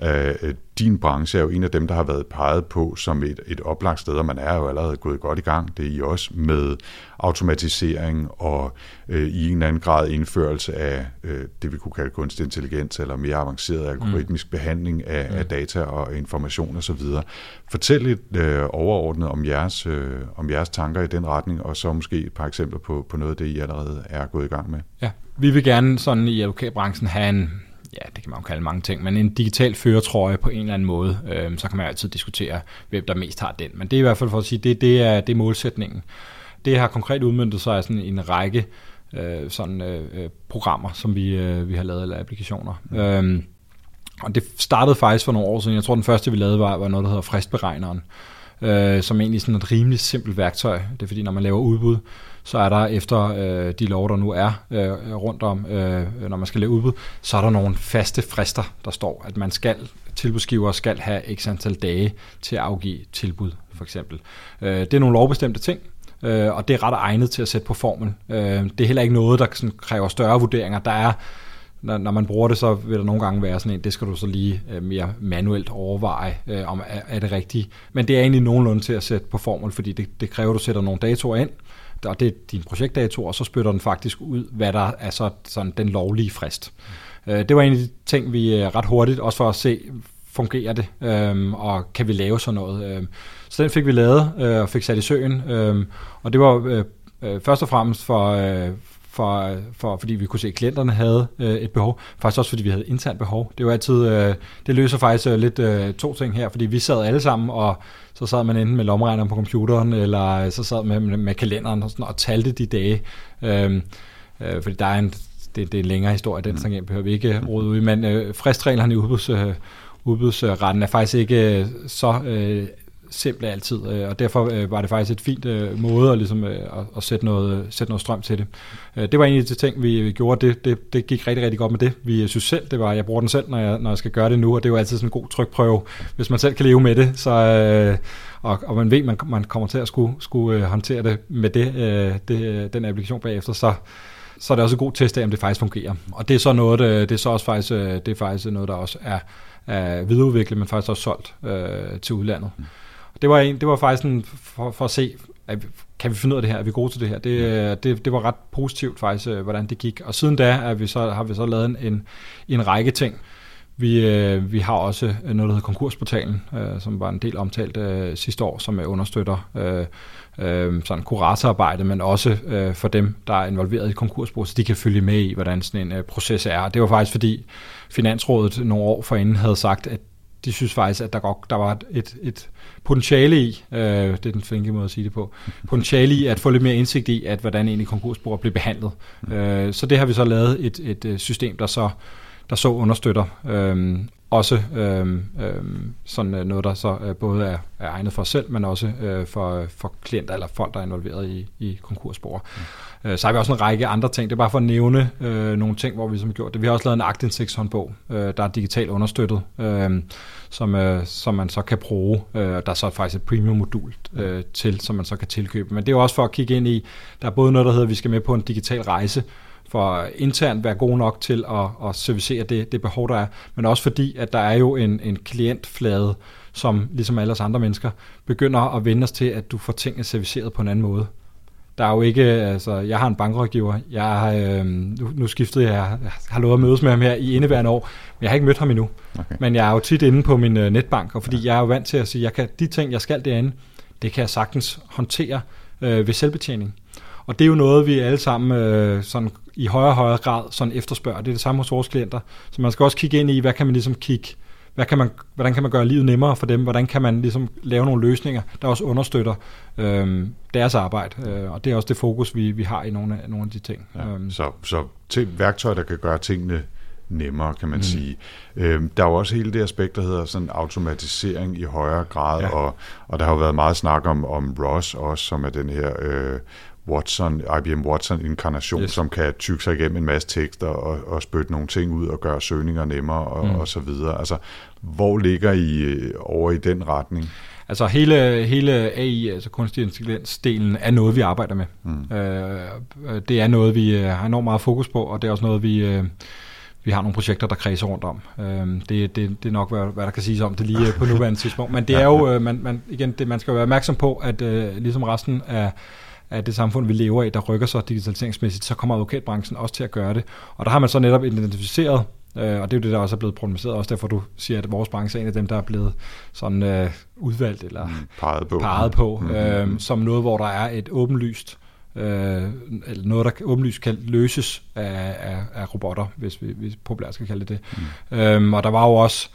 Øh, din branche er jo en af dem, der har været peget på som et, et oplagt sted, og man er jo allerede gået godt i gang. Det er I også med automatisering og øh, i en eller anden grad indførelse af øh, det, vi kunne kalde kunstig intelligens, eller mere avanceret algoritmisk mm. behandling af, mm. af data og information osv. Fortæl lidt øh, overordnet om jeres, øh, om jeres tanker i den retning, og så måske et par eksempler på, på noget af det, I allerede er gået i gang med. Ja, vi vil gerne sådan i advokatbranchen have en ja, det kan man jo kalde mange ting, men en digital føretrøje på en eller anden måde, øh, så kan man altid diskutere, hvem der mest har den. Men det er i hvert fald for at sige, det, det, er, det er målsætningen. Det har konkret udmyndtet sig sådan en række øh, sådan, øh, øh, programmer, som vi, øh, vi har lavet, eller applikationer. Mm. Øhm, og det startede faktisk for nogle år siden. Jeg tror, den første, vi lavede, var, var noget, der hedder fristberegneren, øh, som egentlig sådan et rimelig simpelt værktøj. Det er fordi, når man laver udbud, så er der efter øh, de lov, der nu er øh, rundt om, øh, når man skal lave udbud, så er der nogle faste frister, der står, at man skal, tilbudsgiver skal have x antal dage til at afgive tilbud, for eksempel. Øh, det er nogle lovbestemte ting, øh, og det er ret egnet til at sætte på formel. Øh, det er heller ikke noget, der sådan, kræver større vurderinger. Der er når, når man bruger det, så vil der nogle gange være sådan en, det skal du så lige øh, mere manuelt overveje, øh, om er, er det rigtigt. Men det er egentlig nogenlunde til at sætte på formel, fordi det, det kræver, at du sætter nogle datoer ind, og det er din projektdato, og så spytter den faktisk ud, hvad der er så, sådan den lovlige frist. Øh, det var en af de ting, vi øh, ret hurtigt, også for at se, fungerer det, øhm, og kan vi lave sådan noget. Øhm, så den fik vi lavet øh, og fik sat i søen, øhm, og det var øh, øh først og fremmest for, øh, for, for, fordi vi kunne se, at klienterne havde øh, et behov. Faktisk også, fordi vi havde internt behov. Det var altid, øh, det løser faktisk øh, lidt øh, to ting her, fordi vi sad alle sammen, og så sad man enten med lommeregneren på computeren, eller så sad man med, med kalenderen og, sådan, og talte de dage. Øh, øh, fordi der er en, det, det er en længere historie, den mm. behøver vi ikke rode ud i, men øh, fristreglerne i udbuds, øh, udbudsretten er faktisk ikke så øh, simple altid, øh, og derfor øh, var det faktisk et fint øh, måde at, ligesom, øh, at, at sætte, noget, øh, sætte noget strøm til det. Øh, det var en af de ting, vi gjorde. Det, det, det gik rigtig, rigtig godt med det. Vi synes selv, det var, jeg bruger den selv, når jeg, når jeg skal gøre det nu, og det er jo altid sådan en god trykprøve, hvis man selv kan leve med det, så, og, og man ved, man, man kommer til at skulle, skulle håndtere det med det, det, den applikation bagefter, så, så er det også en god test af, om det faktisk fungerer. Og det er så noget, det, det er så også faktisk, det er faktisk noget, der også er, er videreudviklet, men faktisk også solgt øh, til udlandet. Mm det var, en, det var faktisk en, for, for at se, at, kan vi finde ud af det her, er vi gode til det her? Det, det, det var ret positivt faktisk, øh, hvordan det gik. Og siden da er vi så, har vi så lavet en, en, en række ting. Vi, øh, vi har også noget, der hedder Konkursportalen, øh, som var en del omtalt øh, sidste år, som understøtter øh, øh, sådan kuratorarbejde, men også øh, for dem, der er involveret i konkursbrug, så de kan følge med i, hvordan sådan en øh, proces er. Det var faktisk fordi Finansrådet nogle år forinden havde sagt, at de synes faktisk, at der, godt, der var et, et potentiale i, øh, det er den flinke måde at sige det på, potentiale i at få lidt mere indsigt i, at hvordan egentlig konkursbrugere bliver behandlet. Øh, så det har vi så lavet et, et øh, system, der så, der så understøtter. Øh, også øh, øh, sådan øh, noget, der så øh, både er, er egnet for os selv, men også øh, for, for klienter eller folk, der er involveret i, i konkursspor. Mm. Øh, så har vi også en række andre ting. Det er bare for at nævne øh, nogle ting, hvor vi som gjort det. Vi har også lavet en aktindsigtshåndbog, øh, der er digitalt understøttet, øh, som, øh, som man så kan bruge. Øh, der er så faktisk et premium-modul øh, til, som man så kan tilkøbe. Men det er jo også for at kigge ind i, der er både noget, der hedder, at vi skal med på en digital rejse, for internt være god nok til at, at servicere det, det behov, der er, men også fordi, at der er jo en, en klientflade, som ligesom alle os andre mennesker, begynder at vende os til, at du får tingene serviceret på en anden måde. Der er jo ikke, altså, jeg har en bankrådgiver, jeg, øh, nu, nu skiftede jeg, jeg har lovet at mødes med ham her i indeværende år, men jeg har ikke mødt ham endnu. Okay. Men jeg er jo tit inde på min uh, netbank, og fordi ja. jeg er jo vant til at sige, jeg kan, de ting, jeg skal derinde, det kan jeg sagtens håndtere øh, ved selvbetjening. Og det er jo noget, vi alle sammen øh, sådan i højere og højere grad sådan efterspørger. Det er det samme hos vores klienter. Så man skal også kigge ind i, hvad kan man ligesom kigge, hvad kan man, hvordan kan man gøre livet nemmere for dem? Hvordan kan man ligesom lave nogle løsninger, der også understøtter øh, deres arbejde? Øh, og det er også det fokus, vi, vi har i nogle af, nogle af de ting. Ja, øhm. Så, så til værktøjer, der kan gøre tingene nemmere, kan man mm. sige. Øhm, der er jo også hele det aspekt, der hedder sådan automatisering i højere grad, ja. og, og der har jo været meget snak om, om ROS også, som er den her øh, Watson, IBM Watson-inkarnation, yes. som kan tykke sig igennem en masse tekster og, og spytte nogle ting ud og gøre søgninger nemmere og, mm. og så videre. Altså, hvor ligger I øh, over i den retning? Altså hele, hele AI, altså kunstig intelligens-delen, er noget, vi arbejder med. Mm. Øh, det er noget, vi øh, har enormt meget fokus på, og det er også noget, vi... Øh, vi har nogle projekter, der kredser rundt om. Øhm, det, det, det er nok, hvad, hvad der kan siges om det lige på nuværende tidspunkt. Men det er jo, øh, man, man, igen, det, man skal være opmærksom på, at øh, ligesom resten af, af det samfund, vi lever i, der rykker sig digitaliseringsmæssigt, så kommer advokatbranchen også til at gøre det. Og der har man så netop identificeret Øh, og det er jo det, der også er blevet problematiseret, også derfor du siger, at vores branche er en af dem, der er blevet sådan øh, udvalgt eller mm, peget på, peget på mm-hmm. øh, som noget, hvor der er et åbenlyst øh, eller noget, der åbenlyst kan løses af, af, af robotter, hvis vi, vi populært skal kalde det det. Mm. Øhm, og der var jo også,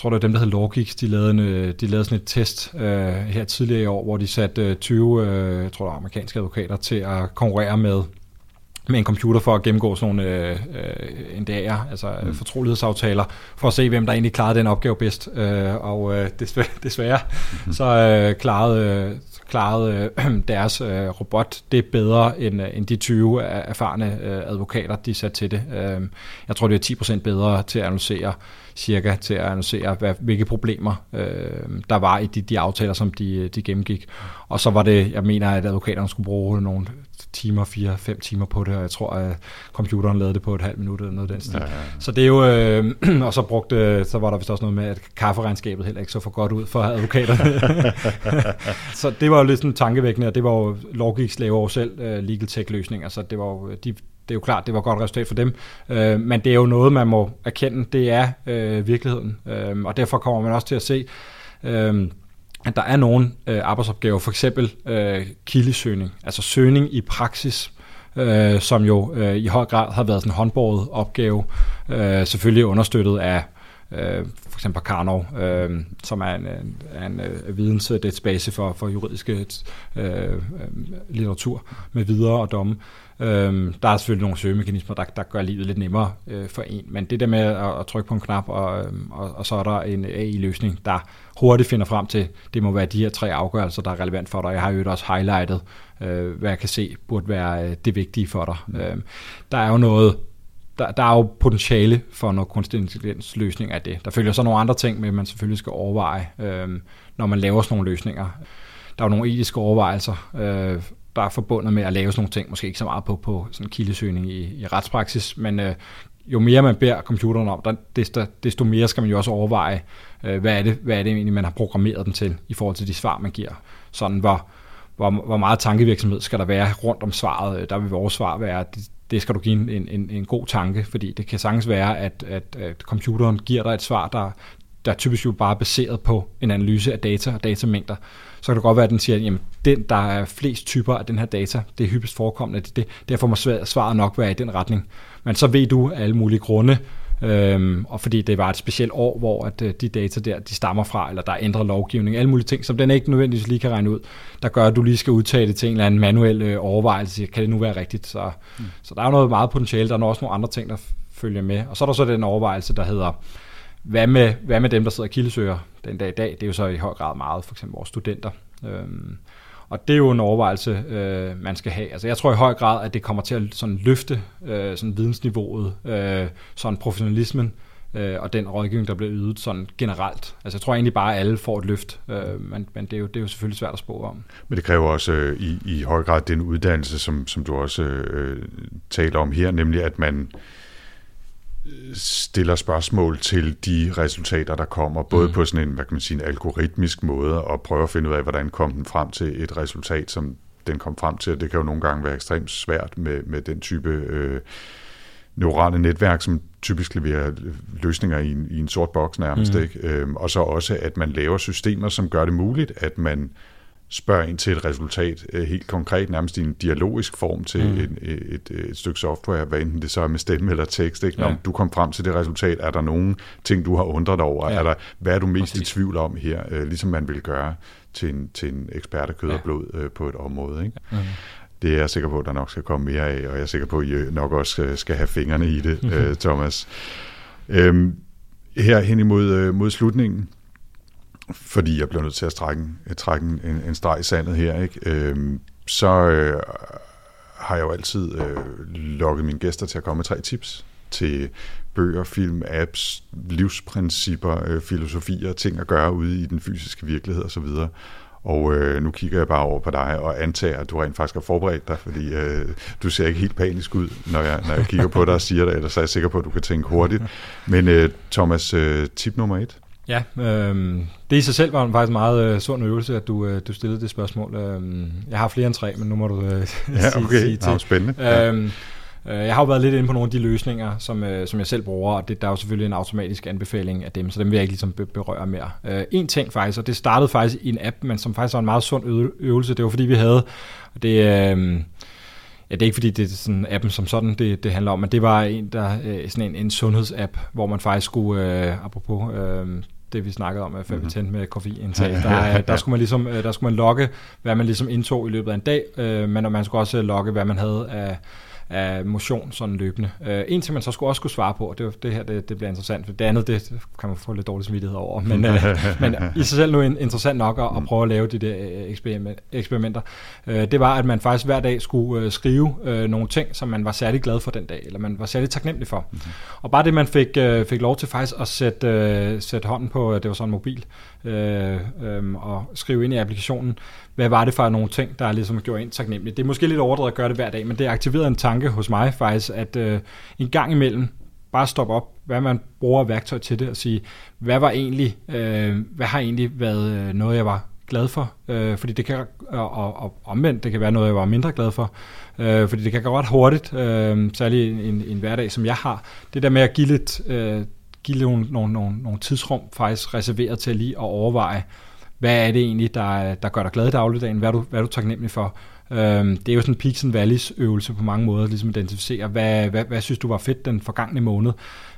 tror det var dem, der hed Logix, de lavede, en, øh, de lavede sådan et test øh, her tidligere i år, hvor de satte øh, 20, øh, jeg tror det var amerikanske advokater, til at konkurrere med med en computer for at gennemgå sådan nogle øh, øh, NDA'er, altså mm. fortrolighedsaftaler, for at se, hvem der egentlig klarede den opgave bedst. Øh, og øh, desværre, desværre mm. så øh, klarede, klarede øh, deres øh, robot det bedre end, øh, end de 20 øh, erfarne øh, advokater, de satte til det. Øh, jeg tror, det er 10% bedre til at analysere cirka til at analysere, hvad, hvilke problemer øh, der var i de, de aftaler, som de, de gennemgik. Og så var det, jeg mener, at advokaterne skulle bruge nogle timer, fire, fem timer på det, og jeg tror, at computeren lavede det på et halvt minut eller noget den stil. Ja, ja, ja. Så det er jo, øh, og så brugte, så var der vist også noget med, at kafferegnskabet heller ikke så for godt ud for advokaterne. så det var jo lidt sådan tankevækkende, og det var jo Logix laver jo selv uh, legal tech løsninger, så det var jo, de, det er jo klart, det var et godt resultat for dem, øh, men det er jo noget, man må erkende, det er øh, virkeligheden, øh, og derfor kommer man også til at se, øh, at der er nogle øh, arbejdsopgaver, for eksempel øh, kildesøgning, altså søgning i praksis, øh, som jo øh, i høj grad har været sådan en håndbåret opgave, øh, selvfølgelig understøttet af øh, for eksempel Karnov, øh, som er en, en, en øh, vidensdatabase for, for juridiske øh, øh, litteratur med videre og domme. Øhm, der er selvfølgelig nogle søgemekanismer, der, der gør livet lidt nemmere øh, for en, men det der med at, at trykke på en knap, og, øhm, og, og så er der en AI-løsning, der hurtigt finder frem til, det må være de her tre afgørelser, der er relevant for dig. Jeg har jo også highlightet, øh, hvad jeg kan se burde være øh, det vigtige for dig. Mm. Øhm, der er jo noget der, der er jo potentiale for noget kunstig intelligens løsning af det. Der følger så nogle andre ting med, man selvfølgelig skal overveje, øh, når man laver sådan nogle løsninger. Der er jo nogle etiske overvejelser, øh, der forbundet med at lave sådan nogle ting, måske ikke så meget på, på sådan kildesøgning i, i retspraksis, men øh, jo mere man beder computeren om, der, desto, desto mere skal man jo også overveje, øh, hvad, er det, hvad er det egentlig, man har programmeret den til, i forhold til de svar, man giver. Sådan, hvor, hvor, hvor meget tankevirksomhed skal der være rundt om svaret. Der vil vores svar være, at det, det skal du give en, en, en god tanke, fordi det kan sagtens være, at, at, at computeren giver dig et svar, der, der typisk jo bare baseret på en analyse af data og datamængder. Så kan det godt være, at den siger, at den, der er flest typer af den her data, det er hyppigst forekommende, det, det, derfor må svaret nok være i den retning. Men så ved du af alle mulige grunde, Øhm, og fordi det var et specielt år, hvor at, øh, de data der, de stammer fra, eller der er ændret lovgivning, alle mulige ting, som den ikke nødvendigvis lige kan regne ud, der gør, at du lige skal udtage det til en eller anden manuel øh, overvejelse, kan det nu være rigtigt? Så, mm. så der er jo noget meget potentiale, der er også nogle andre ting, der følger med. Og så er der så den overvejelse, der hedder, hvad med, hvad med dem, der sidder og kildesøger den dag i dag? Det er jo så i høj grad meget, for eksempel vores studenter. Øhm, og det er jo en overvejelse, øh, man skal have. Altså jeg tror i høj grad, at det kommer til at sådan løfte øh, sådan vidensniveauet, øh, sådan professionalismen, øh, og den rådgivning, der bliver ydet sådan generelt. Altså jeg tror egentlig bare, at alle får et løft, øh, men, men det, er jo, det er jo selvfølgelig svært at spå om. Men det kræver også øh, i, i høj grad den uddannelse, som, som du også øh, taler om her, nemlig at man stiller spørgsmål til de resultater, der kommer, både mm. på sådan en, hvad kan man sige, en algoritmisk måde, og prøve at finde ud af, hvordan kom den frem til et resultat, som den kom frem til. Det kan jo nogle gange være ekstremt svært med, med den type øh, neurale netværk, som typisk leverer løsninger i en, i en sort boks nærmest. Mm. Ikke? Øhm, og så også, at man laver systemer, som gør det muligt, at man spørger ind til et resultat øh, helt konkret, nærmest i en dialogisk form til mm. et, et, et, stykke software, hvad enten det så er med stemme eller tekst. Ikke? Når ja. du kom frem til det resultat, er der nogle ting, du har undret over? Ja. Er der, hvad er du mest Præcis. i tvivl om her? Øh, ligesom man vil gøre til en, til en ekspert af kød ja. og blod øh, på et område. Ikke? Mm. Det er jeg sikker på, at der nok skal komme mere af, og jeg er sikker på, at I nok også skal, have fingrene i det, Thomas. Øhm, her hen imod mod slutningen, fordi jeg bliver nødt til at øh, trække, at trække en, en streg i sandet her, ikke? Øh, så øh, har jeg jo altid øh, lukket mine gæster til at komme med tre tips til bøger, film, apps, livsprincipper, øh, filosofier, ting at gøre ude i den fysiske virkelighed osv. Og øh, nu kigger jeg bare over på dig og antager, at du rent faktisk har forberedt dig, fordi øh, du ser ikke helt panisk ud, når jeg, når jeg kigger på dig og siger det, ellers er jeg sikker på, at du kan tænke hurtigt. Men øh, Thomas, øh, tip nummer et? Ja, øh, det i sig selv var faktisk en meget øh, sund øvelse, at du, øh, du stillede det spørgsmål. Øh, jeg har flere end tre, men nu må du øh, ja, okay. sige, til. Ja, spændende. Ja. Øh, jeg har jo været lidt inde på nogle af de løsninger, som, øh, som jeg selv bruger, og det, der er jo selvfølgelig en automatisk anbefaling af dem, så dem vil jeg ikke ligesom berøre mere. Øh, en ting faktisk, og det startede faktisk i en app, men som faktisk var en meget sund øvelse, det var fordi vi havde, og det, øh, Ja, det er ikke fordi, det er sådan appen som sådan, det, det handler om, men det var en, der, sådan en, en sundhedsapp, hvor man faktisk skulle, øh, apropos øh, det vi snakkede om, at før mm-hmm. vi med koffeinindtag, der, der, skulle man ligesom, der skulle man logge, hvad man ligesom indtog i løbet af en dag, øh, men man skulle også logge, hvad man havde af af motion sådan løbende. Øh, en ting, man så skulle også skulle svare på, og det, det her det, det bliver interessant, for det andet, det kan man få lidt dårlig samvittighed over, men, øh, men i sig selv nu interessant nok at, at prøve at lave de der øh, eksperimenter, øh, det var, at man faktisk hver dag skulle øh, skrive øh, nogle ting, som man var særlig glad for den dag, eller man var særlig taknemmelig for. Mm-hmm. Og bare det, man fik, øh, fik lov til faktisk at sætte, øh, sætte hånden på, det var sådan en mobil, øh, øh, og skrive ind i applikationen, hvad var det for nogle ting, der ligesom gjorde en taknemmelig. Det er måske lidt overdrevet at gøre det hver dag, men det aktiverede en tanke hos mig faktisk, at øh, en gang imellem bare stoppe op, hvad man bruger værktøj til det, og sige, hvad var egentlig, øh, hvad har egentlig været øh, noget, jeg var glad for, øh, fordi det kan, og, og, og omvendt, det kan være noget, jeg var mindre glad for, øh, fordi det kan gå ret hurtigt, øh, særligt en, en hverdag, som jeg har. Det der med at give lidt, øh, give nogle, nogle, nogle, nogle tidsrum faktisk reserveret til lige at overveje, hvad er det egentlig, der, der gør dig glad i dagligdagen? Hvad er du, hvad er du taknemmelig for? Øhm, det er jo sådan en peaks and valleys øvelse på mange måder, ligesom at identificere, hvad, hvad, hvad synes du var fedt den forgangne måned,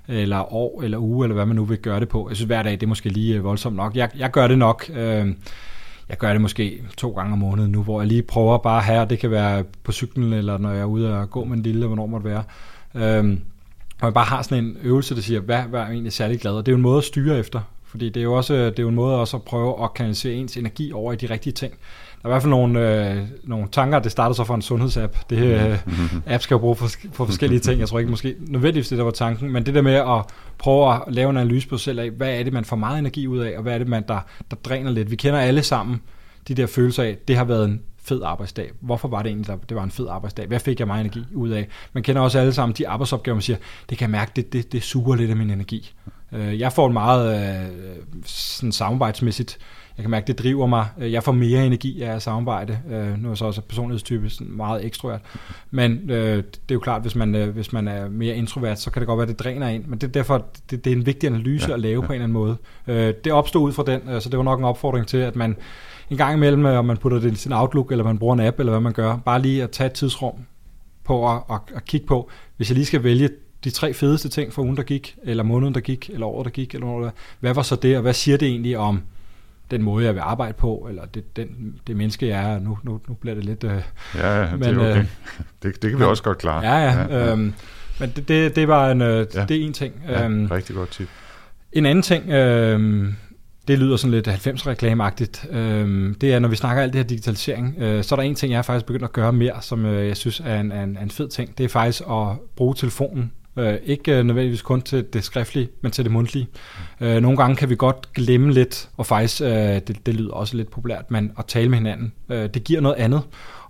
eller år, eller uge, eller hvad man nu vil gøre det på. Jeg synes hver dag, det er måske lige øh, voldsomt nok. Jeg, jeg gør det nok, øh, jeg gør det måske to gange om måneden nu, hvor jeg lige prøver bare her, det kan være på cyklen, eller når jeg er ude og gå med en lille, hvornår må det være. Øh, og jeg bare har sådan en øvelse, der siger, hvad, hvad er jeg egentlig særlig glad? Og det er jo en måde at styre efter, fordi det er jo også det er jo en måde også at prøve at kanalisere ens energi over i de rigtige ting. Der er i hvert fald nogle, øh, nogle tanker, det startede så for en sundhedsapp. Det øh, mm-hmm. app skal jo bruge for, for forskellige ting. Jeg tror ikke måske nødvendigvis det, der var tanken, men det der med at prøve at lave en analyse på sig selv af, hvad er det, man får meget energi ud af, og hvad er det, man der, der dræner lidt. Vi kender alle sammen de der følelser af, det har været en fed arbejdsdag. Hvorfor var det egentlig, der, det var en fed arbejdsdag? Hvad fik jeg meget energi ud af? Man kender også alle sammen de arbejdsopgaver, man siger, det kan jeg mærke, det, det, det suger lidt af min energi. Øh, jeg får en meget øh, sådan samarbejdsmæssigt, jeg kan mærke, det driver mig. Øh, jeg får mere energi af at samarbejde. Nu er jeg så også personlighedstype sådan meget ekstrovert. Men øh, det er jo klart, hvis man, hvis man er mere introvert, så kan det godt være, det dræner ind. Men det er derfor, det, det er en vigtig analyse ja, at lave ja. på en eller anden måde. Det opstod ud fra den, så det var nok en opfordring til, at man en gang imellem, om man putter det i sin Outlook, eller man bruger en app, eller hvad man gør, bare lige at tage et tidsrum på at, at, at kigge på, hvis jeg lige skal vælge de tre fedeste ting for ugen, der gik, eller måneden, der gik, eller året, der gik, eller noget, hvad var så det, og hvad siger det egentlig om den måde, jeg vil arbejde på, eller det, den, det menneske, jeg er. Nu, nu, nu bliver det lidt... Øh, ja, ja, men, det er okay. Øh, det, det kan vi også godt klare. Ja, ja. ja, ja. Øhm, men det, det, det var en, øh, ja. det er en ting. Ja, øhm, rigtig godt tip. En anden ting, øh, det lyder sådan lidt 90-reklameagtigt, øh, det er, når vi snakker alt det her digitalisering, øh, så er der en ting, jeg er faktisk begyndt at gøre mere, som øh, jeg synes er en, en, en fed ting. Det er faktisk at bruge telefonen Øh, ikke øh, nødvendigvis kun til det skriftlige, men til det mundtlige. Øh, nogle gange kan vi godt glemme lidt, og faktisk, øh, det, det lyder også lidt populært, men at tale med hinanden, øh, det giver noget andet.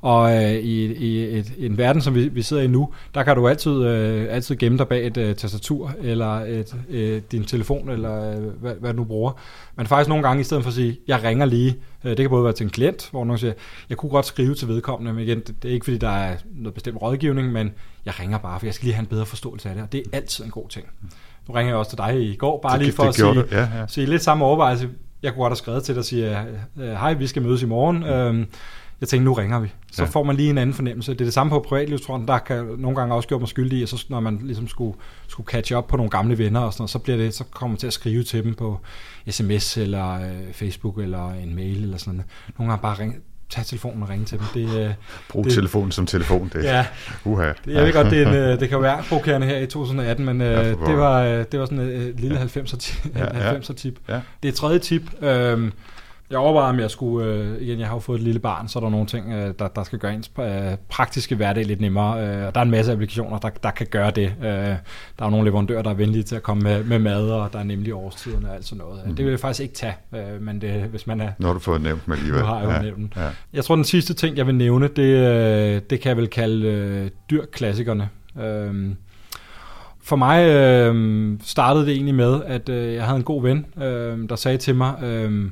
Og øh, i, i, et, en verden, som vi, vi sidder i nu, der kan du altid, øh, altid gemme dig bag et øh, tastatur, eller et, øh, din telefon, eller øh, hvad, hvad du bruger. Men faktisk nogle gange, i stedet for at sige, jeg ringer lige, øh, det kan både være til en klient, hvor nogen siger, jeg kunne godt skrive til vedkommende, men igen, det, det er ikke fordi, der er noget bestemt rådgivning, men jeg ringer bare, for jeg skal lige have en bedre forståelse af det, og det er altid en god ting. Nu ringer jeg også til dig i går, bare det, lige for det at sige, ja, ja. sige lidt samme overvejelse. Jeg kunne godt have skrevet til dig og sige, hej, vi skal mødes i morgen. Øh, jeg tænkte, nu ringer vi. Så ja. får man lige en anden fornemmelse. Det er det samme på privatlivsfronten, der kan nogle gange også gøre mig skyldig at så, når man ligesom skulle, skulle catch up på nogle gamle venner og sådan noget, så, bliver det, så kommer man til at skrive til dem på sms eller øh, Facebook eller en mail eller sådan noget. Nogle gange bare ringe, tage telefonen og ringe til dem. Det, øh, Brug det, telefonen som telefon. Det, ja, uha. Det, jeg ved godt, det, en, øh, det kan være provokerende her i 2018, men ja, det, var, det var sådan et lille 90'er tip. Ja, ja. 90'er tip. Ja. Det er tredje tip. Øh, jeg overvejede, om jeg skulle, øh, igen, jeg har jo fået et lille barn, så er der nogle ting, øh, der, der skal gøre ens øh, praktiske hverdag lidt nemmere. Øh, og der er en masse applikationer, der, der kan gøre det. Øh, der er nogle leverandører, der er venlige til at komme med, med mad, og der er nemlig årstiden og alt sådan noget. Mm. Det vil jeg faktisk ikke tage, øh, men det, hvis man er... Når du får nævnt med alligevel. Nu har jeg jo ja, nævnt ja. Jeg tror, den sidste ting, jeg vil nævne, det, øh, det kan jeg vel kalde øh, dyrklassikerne. Øh, for mig øh, startede det egentlig med, at øh, jeg havde en god ven, øh, der sagde til mig, øh,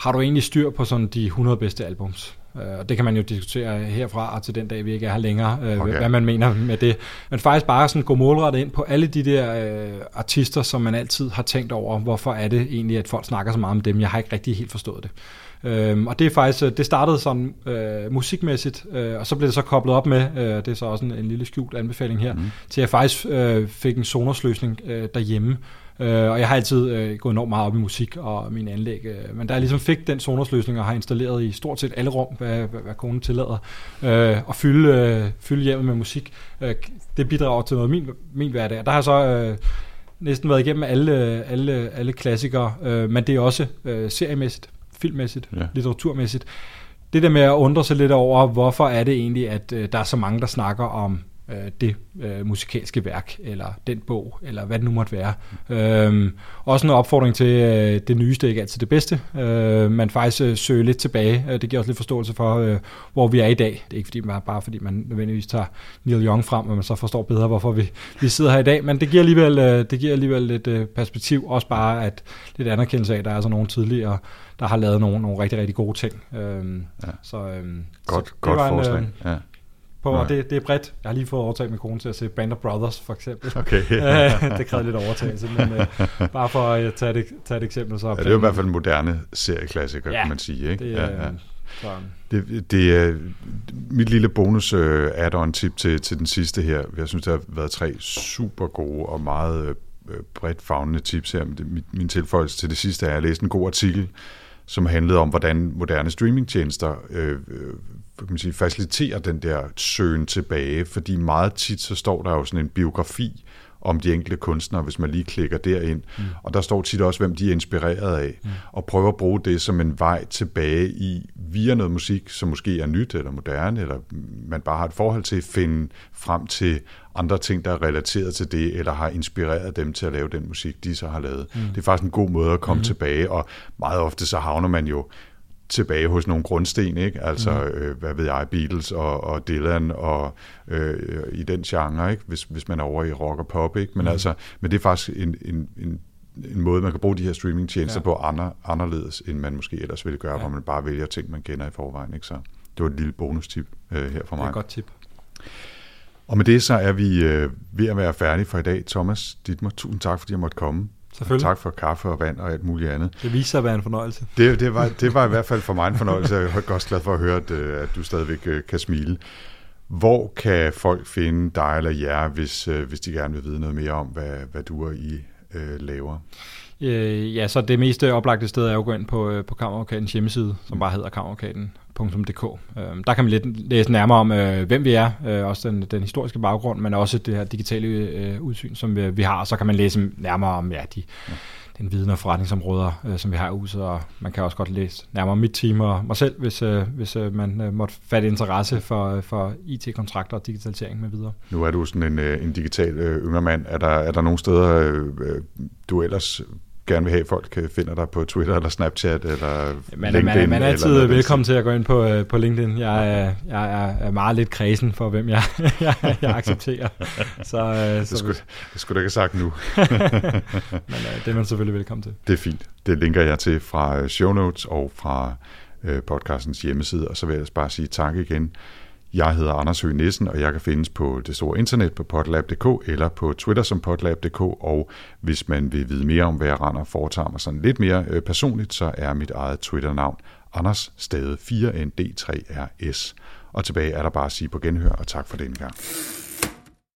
har du egentlig styr på sådan de 100 bedste albums? Øh, og det kan man jo diskutere herfra og til den dag, vi ikke er her længere, øh, okay. hvad man mener med det. Men faktisk bare sådan gå målrettet ind på alle de der øh, artister, som man altid har tænkt over, hvorfor er det egentlig, at folk snakker så meget om dem? Jeg har ikke rigtig helt forstået det. Øhm, og det er faktisk, det startede sådan øh, musikmæssigt, øh, og så blev det så koblet op med, øh, det er så også en, en lille skjult anbefaling her, mm. til at jeg faktisk øh, fik en Sonos-løsning øh, derhjemme, Øh, og jeg har altid øh, gået enormt meget op i musik og min anlæg. Øh, men da jeg ligesom fik den Sonos-løsning og har installeret i stort set alle rum, hvad, hvad, hvad konen tillader, øh, og fylde, øh, fylde hjemmet med musik, øh, det bidrager til noget min, min hverdag. Der har så øh, næsten været igennem alle, alle, alle klassikere, øh, men det er også øh, seriemæssigt, filmmæssigt, ja. litteraturmæssigt. Det der med at undre sig lidt over, hvorfor er det egentlig, at øh, der er så mange, der snakker om øh, det øh, musikalske værk, eller den bog, eller hvad det nu måtte være. Øhm, også en opfordring til, øh, det nyeste ikke altid det bedste, øh, men faktisk øh, søge lidt tilbage. Øh, det giver også lidt forståelse for, øh, hvor vi er i dag. Det er ikke fordi, man, bare fordi man nødvendigvis tager Neil Young frem, og man så forstår bedre, hvorfor vi, vi sidder her i dag, men det giver alligevel, øh, det giver alligevel lidt øh, perspektiv, også bare at lidt anerkendelse af, at der er altså nogle tidligere, der har lavet nogle, nogle rigtig, rigtig gode ting. Øhm, ja. Så, øhm, godt, så godt forslag. En, øh, ja på, og det, det er bredt. Jeg har lige fået overtaget min kone til at se Band of Brothers, for eksempel. Okay. det krævede lidt overtagelse, men uh, bare for at tage et, tage et eksempel. Så ja, det er jo i hvert fald en moderne serieklassiker, ja, kan man sige. Ikke? Det, ja, ja. Det, det er mit lille bonus uh, add-on tip til, til den sidste her. Jeg synes, der har været tre super gode og meget uh, bredt fagnende tips her. Min, min tilføjelse til det sidste er, at jeg læste en god artikel, som handlede om, hvordan moderne streamingtjenester øh, kan man sige, faciliterer den der søgen tilbage, fordi meget tit så står der jo sådan en biografi om de enkelte kunstnere, hvis man lige klikker derind. Mm. Og der står tit også, hvem de er inspireret af, mm. og prøver at bruge det som en vej tilbage i, via noget musik, som måske er nyt eller moderne, eller man bare har et forhold til at finde frem til andre ting, der er relateret til det, eller har inspireret dem til at lave den musik, de så har lavet. Mm. Det er faktisk en god måde at komme mm. tilbage, og meget ofte så havner man jo tilbage hos nogle grundsten, ikke? Altså, mm. øh, hvad ved jeg, Beatles og, og Dylan og øh, i den genre, ikke? Hvis, hvis man er over i rock og pop, ikke? Men mm. altså, men det er faktisk en, en, en en måde, man kan bruge de her streamingtjenester ja. på andre, anderledes, end man måske ellers ville gøre, ja. hvor man bare vælger ting, man kender i forvejen. Ikke? Så det var et lille bonustip øh, her fra mig. Det er et godt tip. Og med det så er vi øh, ved at være færdige for i dag. Thomas Dittmer, tusind tak, fordi jeg måtte komme. Selvfølgelig. tak for kaffe og vand og alt muligt andet. Det viser sig at være en fornøjelse. Det, det, var, det var i hvert fald for mig en fornøjelse. Jeg er også glad for at høre, at, øh, at du stadigvæk øh, kan smile. Hvor kan folk finde dig eller jer, hvis, øh, hvis de gerne vil vide noget mere om, hvad, hvad du og I øh, laver? Øh, ja, så det meste oplagte sted er jo at gå ind på, på Kammeradvokatens hjemmeside, som bare hedder kammeradvokaten.dk. Øh, der kan man lidt læse nærmere om, øh, hvem vi er, øh, også den, den historiske baggrund, men også det her digitale øh, udsyn, som vi, vi har, og så kan man læse nærmere om ja, de, den viden og forretningsområder, øh, som vi har i huset, og man kan også godt læse nærmere mit team og mig selv, hvis, øh, hvis øh, man øh, måtte fatte interesse for, øh, for IT-kontrakter og digitalisering med videre. Nu er du sådan en, øh, en digital øh, yngre mand. Er der, er der nogle steder, øh, øh du ellers gerne vil have, at folk finder dig på Twitter eller Snapchat eller man, LinkedIn? Man, man er altid eller velkommen til at gå ind på, uh, på LinkedIn. Jeg, er, jeg er meget lidt kredsen for, hvem jeg, jeg, jeg accepterer. Så, uh, det, så skulle, det skulle du ikke have sagt nu. Men det er man selvfølgelig velkommen til. Det er fint. Det linker jeg til fra show notes og fra podcastens hjemmeside, og så vil jeg bare sige tak igen jeg hedder Anders Høgh Nissen, og jeg kan findes på det store internet på potlab.dk eller på Twitter som potlab.dk, og hvis man vil vide mere om, hvad jeg render og foretager mig sådan lidt mere øh, personligt, så er mit eget Twitter-navn Anders Stade 4ND3RS. Og tilbage er der bare at sige på genhør, og tak for den gang.